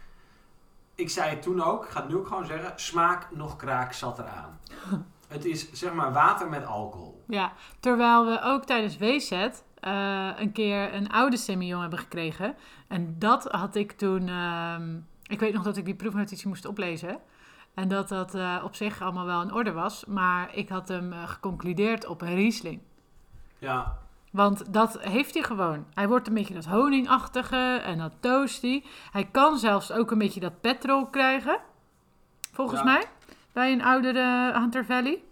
ik zei het toen ook, ik ga het nu ook gewoon zeggen, smaak nog kraak zat eraan. het is zeg maar water met alcohol. Ja, terwijl we ook tijdens WZ eh, een keer een oude Semillon hebben gekregen. En dat had ik toen... ehm, ik weet nog dat ik die proefnotitie moest oplezen. En dat dat eh, op zich allemaal wel in orde was. Maar ik had hem eh, geconcludeerd op een Riesling. Ja, Want dat heeft hij gewoon. Hij wordt een beetje dat honingachtige en dat toasty. Hij kan zelfs ook een beetje dat petrol krijgen. Volgens Ja. mij. Bij een oudere Hunter Valley.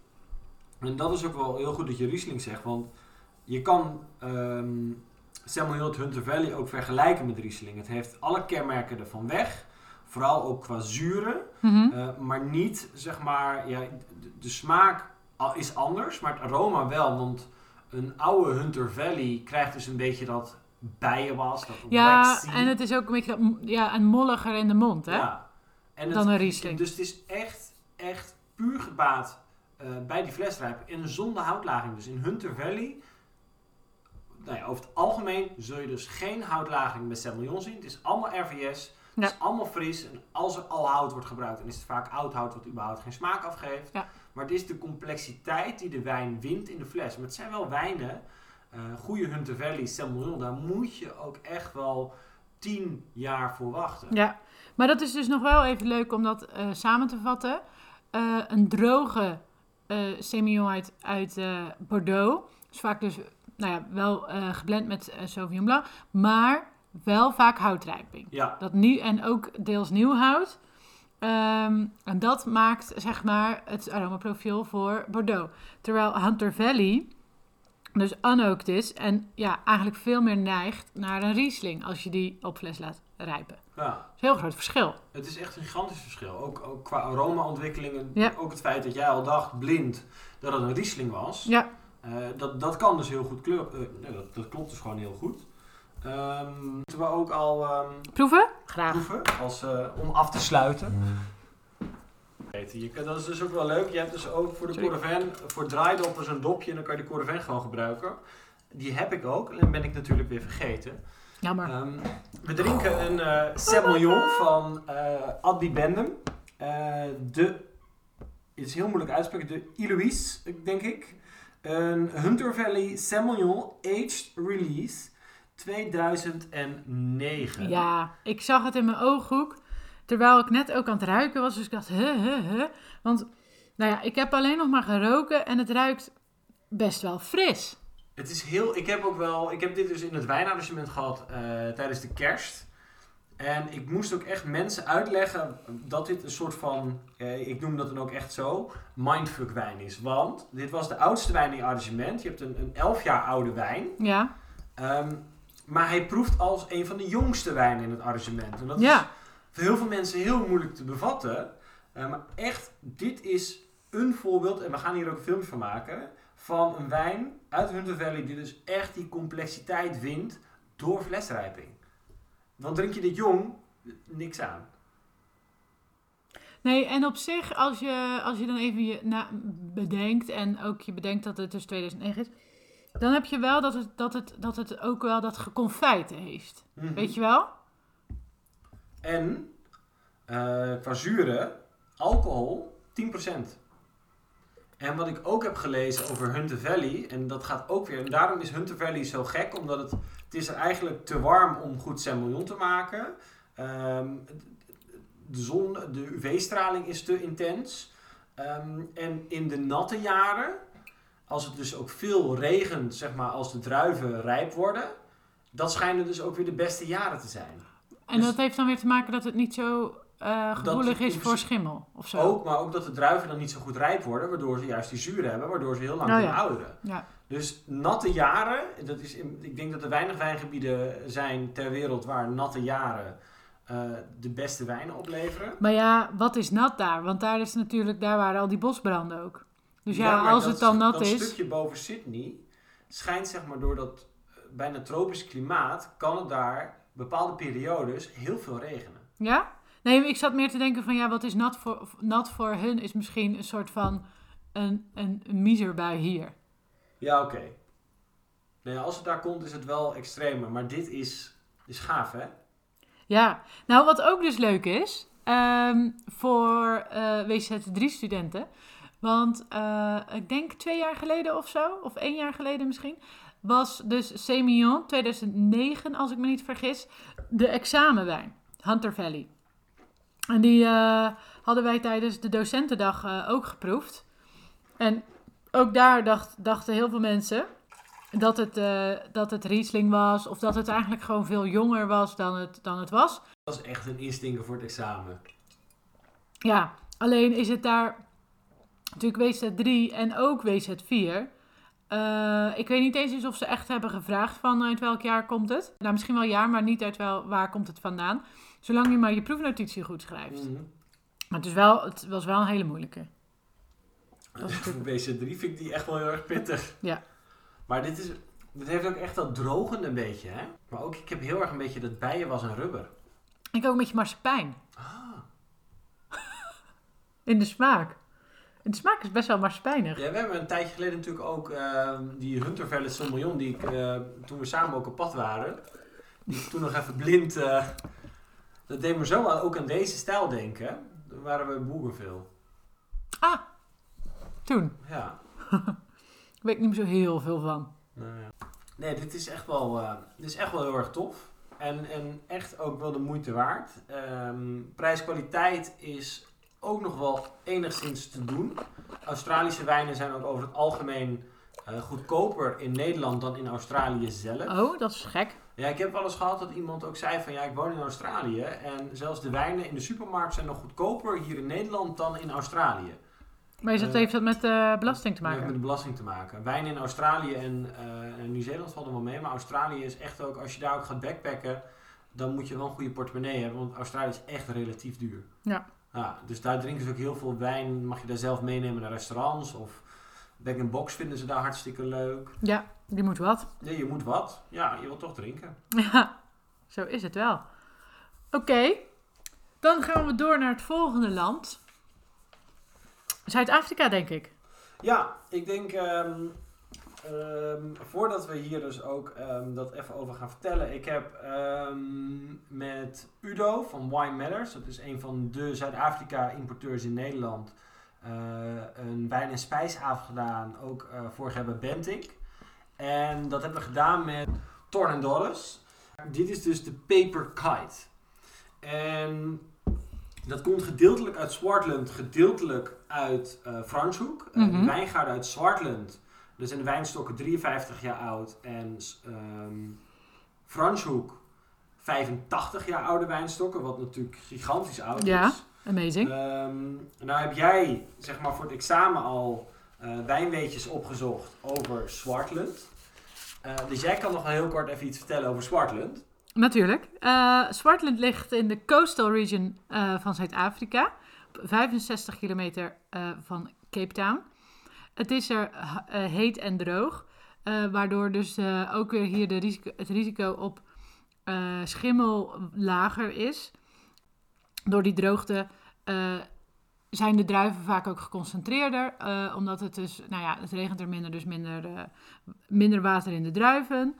En dat is ook wel heel goed dat je Riesling zegt, want je kan ehm Semillon Hunter Valley ook vergelijken met Riesling. Het heeft alle kenmerken ervan weg, vooral ook qua zuren. Mhm. Eh, maar niet, zeg maar, ja, de, de smaak is anders, maar het aroma wel. Want een oude Hunter Valley krijgt dus een beetje dat bijenwas, dat Ja, waxy. en het is ook een beetje dat, ja, een molliger in de mond, hè? Ja. En Dan een Riesling. Dus het is echt, echt puur gebaat eh, bij die flesrijp en zonder houtlaging. Dus in Hunter Valley, nou ja, over het algemeen zul je dus geen houtlaging met Semillon zien. Het is allemaal RVS, het is allemaal fris. En als er al hout wordt gebruikt, dan is het vaak oud hout wat überhaupt geen smaak afgeeft. Ja. Maar het is de complexiteit die de wijn wint in de fles. Maar het zijn wel wijnen, eh goede Hunter Valley, Semillon, daar moet je ook echt wel tien jaar voor wachten. Ja, maar dat is dus nog wel even leuk om dat eh, samen te vatten. Een droge eh Semillon uit, uit eh, Bordeaux. is vaak dus nou ja, wel eh, geblend met Sauvignon Blanc, maar wel vaak houtrijping. Ja, Dat nu en ook deels nieuw hout. Ehm, en dat maakt zeg maar het aromaprofiel voor Bordeaux. Terwijl Hunter Valley dus unoaked is en ja, eigenlijk veel meer neigt naar een Riesling als je die op fles laat rijpen. ja. Dat is een heel groot verschil. Het is echt een gigantisch verschil. Ook, ook qua aromaontwikkelingen. Ja. Ook het feit dat jij al dacht, blind, dat het een Riesling was. Ja, Eh, dat, dat kan dus heel goed kleur. eh, nee, dat, dat klopt dus gewoon heel goed. Ehm moeten we ook al ehm, proeven? Graag. proeven als, eh, om af te sluiten. Weten, Je, kan- dat is dus ook wel leuk. Je hebt dus ook voor de Sorry. Cordovan, voor draaidoppers een dopje en dan kan je de Cordovan gewoon gebruiken. Die heb ik ook en ben ik natuurlijk weer vergeten. Jammer. Ehm, we drinken een eh Semillon van eh Addi Bendem. Eh, de, is heel moeilijk uitspreken, de Iloïs, denk ik. Een Hunter Valley Semillon Aged Release 2009. Ja, ik zag het in mijn ooghoek. Terwijl ik net ook aan het ruiken was. Dus ik dacht, huh, huh, huh. Want, nou ja, ik heb alleen nog maar geroken en het ruikt best wel fris. Het is heel, ik heb ook wel, ik heb dit dus in het wijnarrangement gehad eh, tijdens de kerst. En ik moest ook echt mensen uitleggen dat dit een soort van, eh, ik noem dat dan ook echt zo, mindfuck wijn is. Want dit was de oudste wijn in je arrangement. Je hebt een, een 11 jaar oude wijn. Ja, Ehm, maar hij proeft als een van de jongste wijnen in het arrangement. En dat is ja, voor heel veel mensen heel moeilijk te bevatten. Eh, maar echt, dit is een voorbeeld, en we gaan hier ook een filmpje van maken, van een wijn uit Hunter Valley die dus echt die complexiteit wint door flesrijping. Want drink je dit jong, niks aan. Nee, en op zich, als je, als je dan even je na, bedenkt en ook je bedenkt dat het dus 2009 is, dan heb je wel dat het, dat het, dat het ook wel dat geconfijt heeft. Mhm. Weet je wel? En eh, qua zuren, alcohol 10%. En wat ik ook heb gelezen over Hunter Valley, en dat gaat ook weer, en daarom is Hunter Valley zo gek, omdat het, het is er eigenlijk te warm om goed Semillon te maken. Ehm, de zon, de UV-straling is te intens. Ehm, en in de natte jaren, als het dus ook veel regent, zeg maar, als de druiven rijp worden, dat schijnen dus ook weer de beste jaren te zijn. En Dus- dat heeft dan weer te maken dat het niet zo eh, gevoelig is voor schimmel of zo. Ook, maar ook dat de druiven dan niet zo goed rijp worden, waardoor ze juist die zuren hebben, waardoor ze heel lang Oh kunnen ja. ouderen. Ja. Dus natte jaren, dat is ik denk dat er weinig wijngebieden zijn ter wereld waar natte jaren eh, de beste wijnen opleveren. Maar ja, wat is nat daar? Want daar is natuurlijk, daar waren al die bosbranden ook. Dus ja, als dat- het dan nat dat is. stukje boven Sydney schijnt zeg maar door dat eh, bijna tropisch klimaat, kan het daar bepaalde periodes heel veel regenen. Ja? Nee, ik zat meer te denken van ja, wat is nat voor, nat voor hun is misschien een soort van een, een, een miserbui hier. Ja, oké. Nee, als het daar komt is het wel extremer, maar dit is, is gaaf hè? Ja, nou wat ook dus leuk is ehm, voor eh WZ3-studenten. Want eh, ik denk twee jaar geleden of zo, of één jaar geleden misschien, was dus Semillon 2009, als ik me niet vergis, de examenwijn, Hunter Valley. En die eh, hadden wij tijdens de docentendag eh, ook geproefd. En ook daar dacht, dachten heel veel mensen dat het, eh, dat het Riesling was, of dat het eigenlijk gewoon veel jonger was dan het, dan het was. Dat is echt een instinker voor het examen. Ja, alleen is het daar natuurlijk WZ3 en ook WZ4. Eh, ik weet niet eens eens of ze echt hebben gevraagd van uit welk jaar komt het. Nou, misschien wel jaar, maar niet uit wel, waar komt het vandaan. Zolang je maar je proefnotitie goed schrijft. Mhm. Maar het, is wel, het was wel een hele moeilijke. Dat is Voor natuurlijk- BC3 vind ik die echt wel heel erg pittig. Ja. Maar dit, is, dit heeft ook echt dat drogende een beetje, hè? Maar ook, ik heb heel erg een beetje dat bijen was en rubber. Ik ook een beetje marsepein Ah. in de smaak. En de smaak is best wel marsepeinig. Ja, we hebben een tijdje geleden natuurlijk ook ehm, die Hunter Valley Sauvignon, die ik, eh, toen we samen ook op pad waren, die ik toen nog even blind, eh, dat deed me zo aan, ook aan deze stijl denken. Toen waren we in Bougainville. Ah, toen. Ja. Ik weet niet meer zo heel veel van. Nou ja. Nee, dit is echt wel, eh, dit is echt wel heel erg tof. En, en echt ook wel de moeite waard. Ehm Prijs-kwaliteit is ook nog wel enigszins te doen. Australische wijnen zijn ook over het algemeen eh, goedkoper in Nederland dan in Australië zelf. Oh, dat is gek. Ja, ik heb wel eens gehad dat iemand ook zei van ja, ik woon in Australië. En zelfs de wijnen in de supermarkt zijn nog goedkoper hier in Nederland dan in Australië. Maar is dat, Eh, heeft dat met eh, belasting te Dat heeft maken? met de belasting te maken. Wijnen in Australië en, eh, en Nieuw-Zeeland vallen wel mee. Maar Australië is echt ook, als je daar ook gaat backpacken, dan moet je wel een goede portemonnee hebben. Want Australië is echt relatief duur. Ja. Ja, dus daar drinken ze ook heel veel wijn. Mag je daar zelf meenemen naar restaurants. Of bag-in-box vinden ze daar hartstikke leuk. Ja, die moet wat. Nee, je moet wat. Ja, je wilt toch drinken. Ja, zo is het wel. Oké, dan gaan we door naar het volgende land. Zuid-Afrika, denk ik. Ja, ik denk ehm, ehm, voordat we hier dus ook ehm, dat even over gaan vertellen. Ik heb met Udo van Wine Matters, dat is een van de Zuid-Afrika importeurs in Nederland, een wijn- en spijsavond gedaan. Ook eh vorig jaar bij Bentik. En dat hebben we gedaan met Torn Dollars. Dit is dus de Paper Kite. En dat komt gedeeltelijk uit Swartland, gedeeltelijk uit eh. Eh. De wijngaarden uit Swartland. Dus zijn de wijnstokken 53 jaar oud. En ehm Franschhoek 85 jaar oude wijnstokken. Wat natuurlijk gigantisch oud Ja. is. Amazing. Ehm, nou heb jij zeg maar voor het examen al eh, wijnweetjes opgezocht over Swartland. Eh, dus jij kan nog wel heel kort even iets vertellen over Swartland. Natuurlijk. Eh Swartland ligt in de coastal region van Zuid-Afrika. op 65 kilometer van Cape Town. Het is er heet en droog. waardoor dus ook weer hier de risico, het risico op schimmel lager is. Door die droogte eh, zijn de druiven vaak ook geconcentreerder. eh, omdat het dus, nou ja, het regent er minder, dus minder, eh, minder water in de druiven.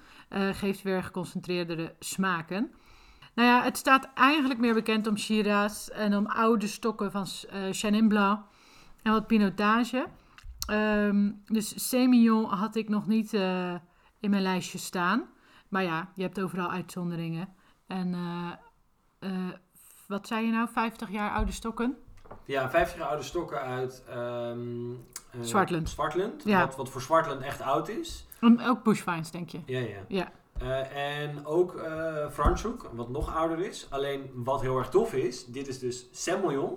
geeft weer geconcentreerdere smaken. Nou ja, het staat eigenlijk meer bekend om Shiraz en om oude stokken van Chenin Blanc en wat pinotage. Ehm, dus Semillon had ik nog niet in mijn lijstje staan. Maar ja, je hebt overal uitzonderingen. En wat zei je nou, 50 jaar oude stokken? Ja, 50 jaar oude stokken uit ehm eh, Zwartland. Zwartland, Ja. wat, wat voor Zwartland echt oud is. En ook bushvines, denk je? Ja, ja. Ja. Eh, en ook eh Franschhoek, wat nog ouder is. Alleen wat heel erg tof is, dit is dus Semillon,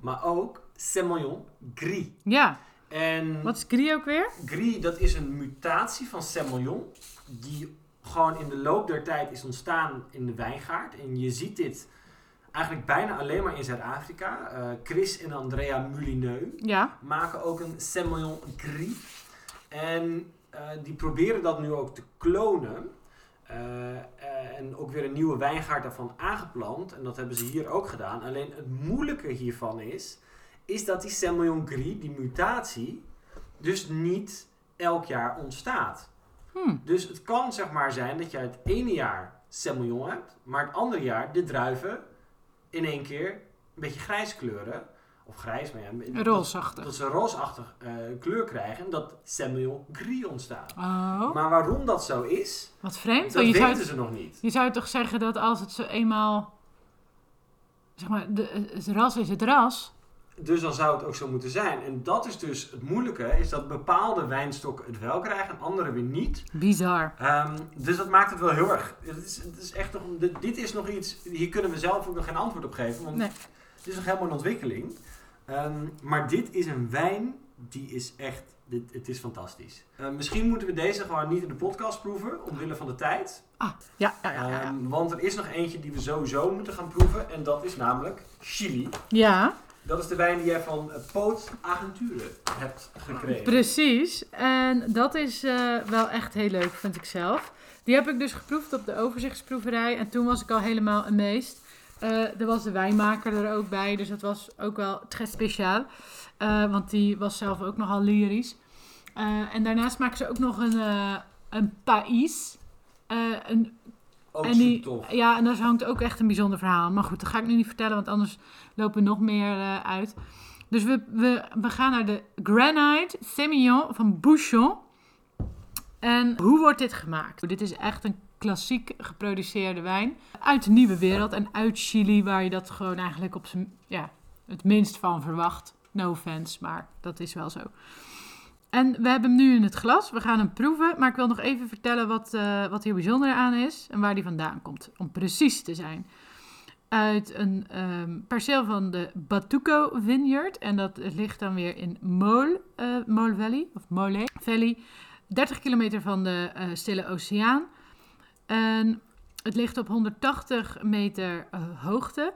maar ook Semillon Gris. Ja, En wat is Gris ook weer? Gris, dat is een mutatie van Semillon, die gewoon in de loop der tijd is ontstaan in de wijngaard. En je ziet dit eigenlijk bijna alleen maar in Zuid-Afrika. Eh, Chris en Andrea Moulineux Ja, maken ook een Semillon Gris. En eh, die proberen dat nu ook te klonen. Eh, en ook weer een nieuwe wijngaard daarvan aangeplant. En dat hebben ze hier ook gedaan. Alleen het moeilijke hiervan is, is dat die Semillon Gris, die mutatie, dus niet elk jaar ontstaat. hm. Dus het kan zeg maar zijn dat je het ene jaar Semillon hebt, maar het andere jaar de druiven in één keer een beetje grijs kleuren. Of grijs, maar ja, dat- roosachtig. dat ze een roosachtig eh, kleur krijgen en dat Semillon Gris ontstaat. Oh, Maar waarom dat zo is, wat vreemd. dat Want je, zou, weten ze nog niet. je zou toch zeggen dat als het zo eenmaal... Zeg maar, de, het ras is het ras. Dus dan zou het ook zo moeten zijn. En dat is dus het moeilijke, is dat bepaalde wijnstokken het wel krijgen en andere weer niet. Bizar. Ehm, dus dat maakt het wel heel erg. Het is, het is echt nog, dit, dit is nog iets, hier kunnen we zelf ook nog geen antwoord op geven, want Nee. het is nog helemaal in ontwikkeling. Ehm, maar dit is een wijn die is echt, dit, het is fantastisch. Eh, misschien moeten we deze gewoon niet in de podcast proeven, omwille van de tijd. Ah, ja, ja, ja. ja. Ehm, want er is nog eentje die we sowieso moeten gaan proeven. En dat is namelijk Chili. ja. Dat is de wijn die jij van eh, Poot Agenture hebt gekregen. Precies. En dat is eh, wel echt heel leuk, vind ik zelf. Die heb ik dus geproefd op de overzichtsproeverij. En toen was ik al helemaal amazed. Eh er was de wijnmaker er ook bij. Dus dat was ook wel très speciaal. Want die was zelf ook nogal lyrisch. En daarnaast maken ze ook nog een, een país. Eh, een Ook en die. Ja, en daar hangt ook echt een bijzonder verhaal. Maar goed, dat ga ik nu niet vertellen, want anders lopen nog meer eh, uit. Dus we, we, we gaan naar de Granite Semillon van Bouchon. En hoe wordt dit gemaakt? Dit is echt een klassiek geproduceerde wijn. Uit de nieuwe wereld en uit Chili, waar je dat gewoon eigenlijk op ja, het minst van verwacht. No offense, maar dat is wel zo. En we hebben hem nu in het glas. We gaan hem proeven. Maar ik wil nog even vertellen wat, eh, wat hier bijzonder aan is. En waar die vandaan komt. Om precies te zijn. Uit een ehm, perceel van de Batuco Vineyard. En dat ligt dan weer in Mole, eh, Mole Valley. Of Mole Valley. 30 kilometer van de eh, Stille Oceaan. En het ligt op 180 meter eh, hoogte.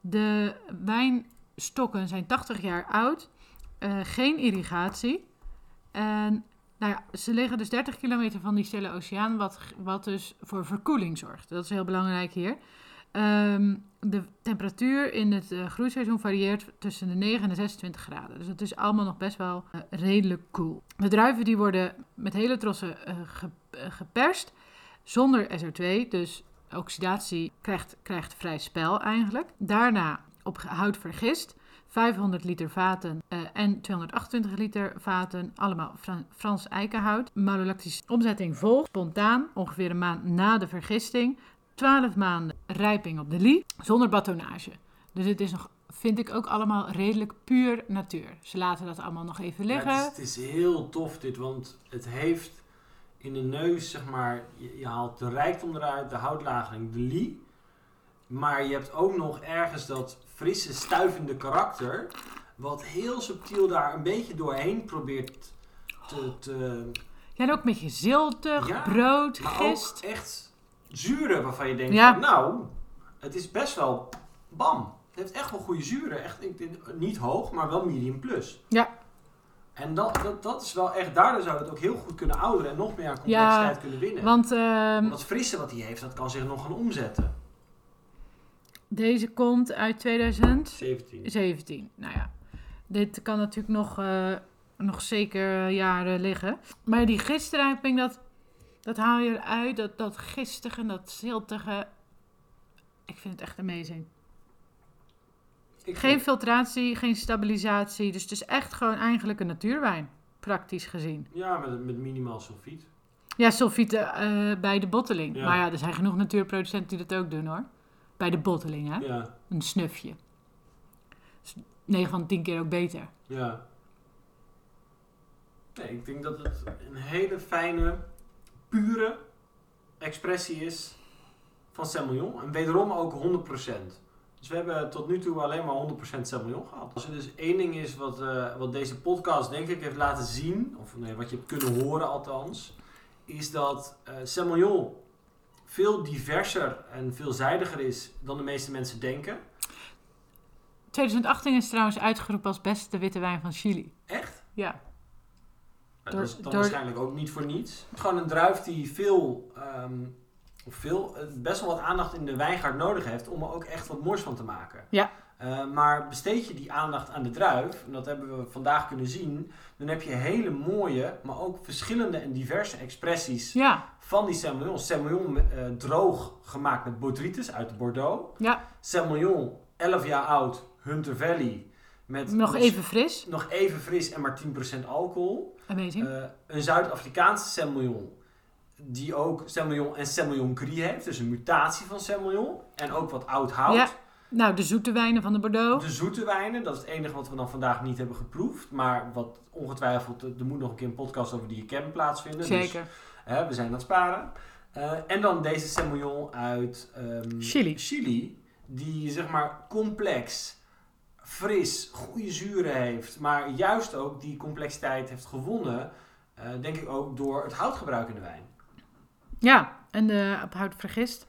De wijnstokken zijn 80 jaar oud. Geen irrigatie. En nou ja, ze liggen dus 30 kilometer van die Stille Oceaan, wat, wat dus voor verkoeling zorgt. Dat is heel belangrijk hier. Ehm, de temperatuur in het eh, groeiseizoen varieert tussen de 9 en de 26 graden. Dus het is allemaal nog best wel eh, redelijk koel. De druiven die worden met hele trossen eh, ge- geperst, zonder SO2. Dus oxidatie krijgt, krijgt vrij spel eigenlijk. Daarna op hout vergist. 500 liter vaten en 228 liter vaten, allemaal Fra- Frans eikenhout. Malolactische omzetting volgt spontaan, ongeveer een maand na de vergisting. 12 maanden rijping op de lie, zonder batonnage. Dus het is nog, vind ik ook allemaal redelijk puur natuur. Ze laten dat allemaal nog even Ja, liggen. het, is, het is heel tof dit, want het heeft in de neus, zeg maar, je, je haalt de rijkdom eruit, de houtlagering, de lie. Maar je hebt ook nog ergens dat frisse, stuivende karakter, wat heel subtiel daar een beetje doorheen probeert te... te Ja, en ook met je ziltig, Ja, brood, gist. echt zuren waarvan je denkt, Ja. van, nou, het is best wel bam. Het heeft echt wel goede zuren. Echt, ik, niet hoog, maar wel medium plus. Ja. En dat, dat, dat is wel echt, daardoor zou het ook heel goed kunnen ouderen en nog meer aan complexiteit kunnen winnen. Want Want dat frisse wat hij heeft, dat kan zich nog gaan omzetten. deze komt uit 2017. 17. Nou ja. dit kan natuurlijk nog, eh, nog zeker jaren liggen. Maar die gistrijping, dat, dat haal je eruit. Dat, dat gistige, dat ziltige. Ik vind het echt amazing. Ik Geen vind- filtratie, geen stabilisatie. Dus het is echt gewoon eigenlijk een natuurwijn. Praktisch gezien. Ja, met, met minimaal sulfiet. Ja, sulfieten eh, bij de botteling. Ja. Maar ja, er zijn genoeg natuurproducenten die dat ook doen hoor. Bij de botteling, hè? Ja, Een snufje. Dus 9 van 10 keer ook beter. ja. Nee, ik denk dat het een hele fijne, pure expressie is van Semillon. En wederom ook 100%. Dus we hebben tot nu toe alleen maar 100% Semillon gehad. Als er dus één ding is wat, eh, wat deze podcast denk ik heeft laten zien, of nee, wat je hebt kunnen horen althans, is dat eh Semillon veel diverser en veelzijdiger is dan de meeste mensen denken. 2018 is trouwens uitgeroepen als beste witte wijn van Chili. Echt? Ja. Dat is dan waarschijnlijk ook niet voor niets. Gewoon een druif die veel, ehm, veel, eh, best wel wat aandacht in de wijngaard nodig heeft om er ook echt wat moois van te maken. Ja. Eh, maar besteed je die aandacht aan de druif, en dat hebben we vandaag kunnen zien, dan heb je hele mooie, maar ook verschillende en diverse expressies Ja, van die Semillon. Semillon eh, droog gemaakt met botrytis uit Bordeaux. ja. Semillon 11 jaar oud, Hunter Valley. Met nog even fris. nog even fris en maar 10% alcohol. Amazing. Eh, een Zuid-Afrikaanse Semillon. Die ook Semillon en Semillon Gris heeft. Dus een mutatie van Semillon. En ook wat oud hout. Ja. nou, de zoete wijnen van de Bordeaux. De zoete wijnen, dat is het enige wat we dan vandaag niet hebben geproefd. Maar wat ongetwijfeld, er moet nog een keer een podcast over die ken plaatsvinden. Dus, Zeker. hè, we zijn aan het sparen. Eh, en dan deze Semillon uit ehm, Chili. Chili. Die zeg maar complex, fris, goede zuren heeft. Maar juist ook die complexiteit heeft gewonnen. eh, denk ik ook door het houtgebruik in de wijn. Ja, en de op hout vergist.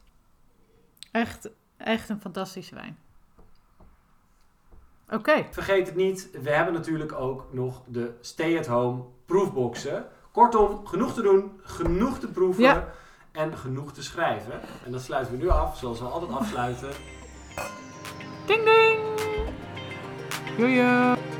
Echt, echt een fantastische wijn. Oké. Vergeet het niet, we hebben natuurlijk ook nog de stay-at-home proefboxen. Kortom, genoeg te doen, genoeg te proeven Ja. en genoeg te schrijven. En dat sluiten we nu af, zoals we altijd afsluiten. Ding ding! See ya.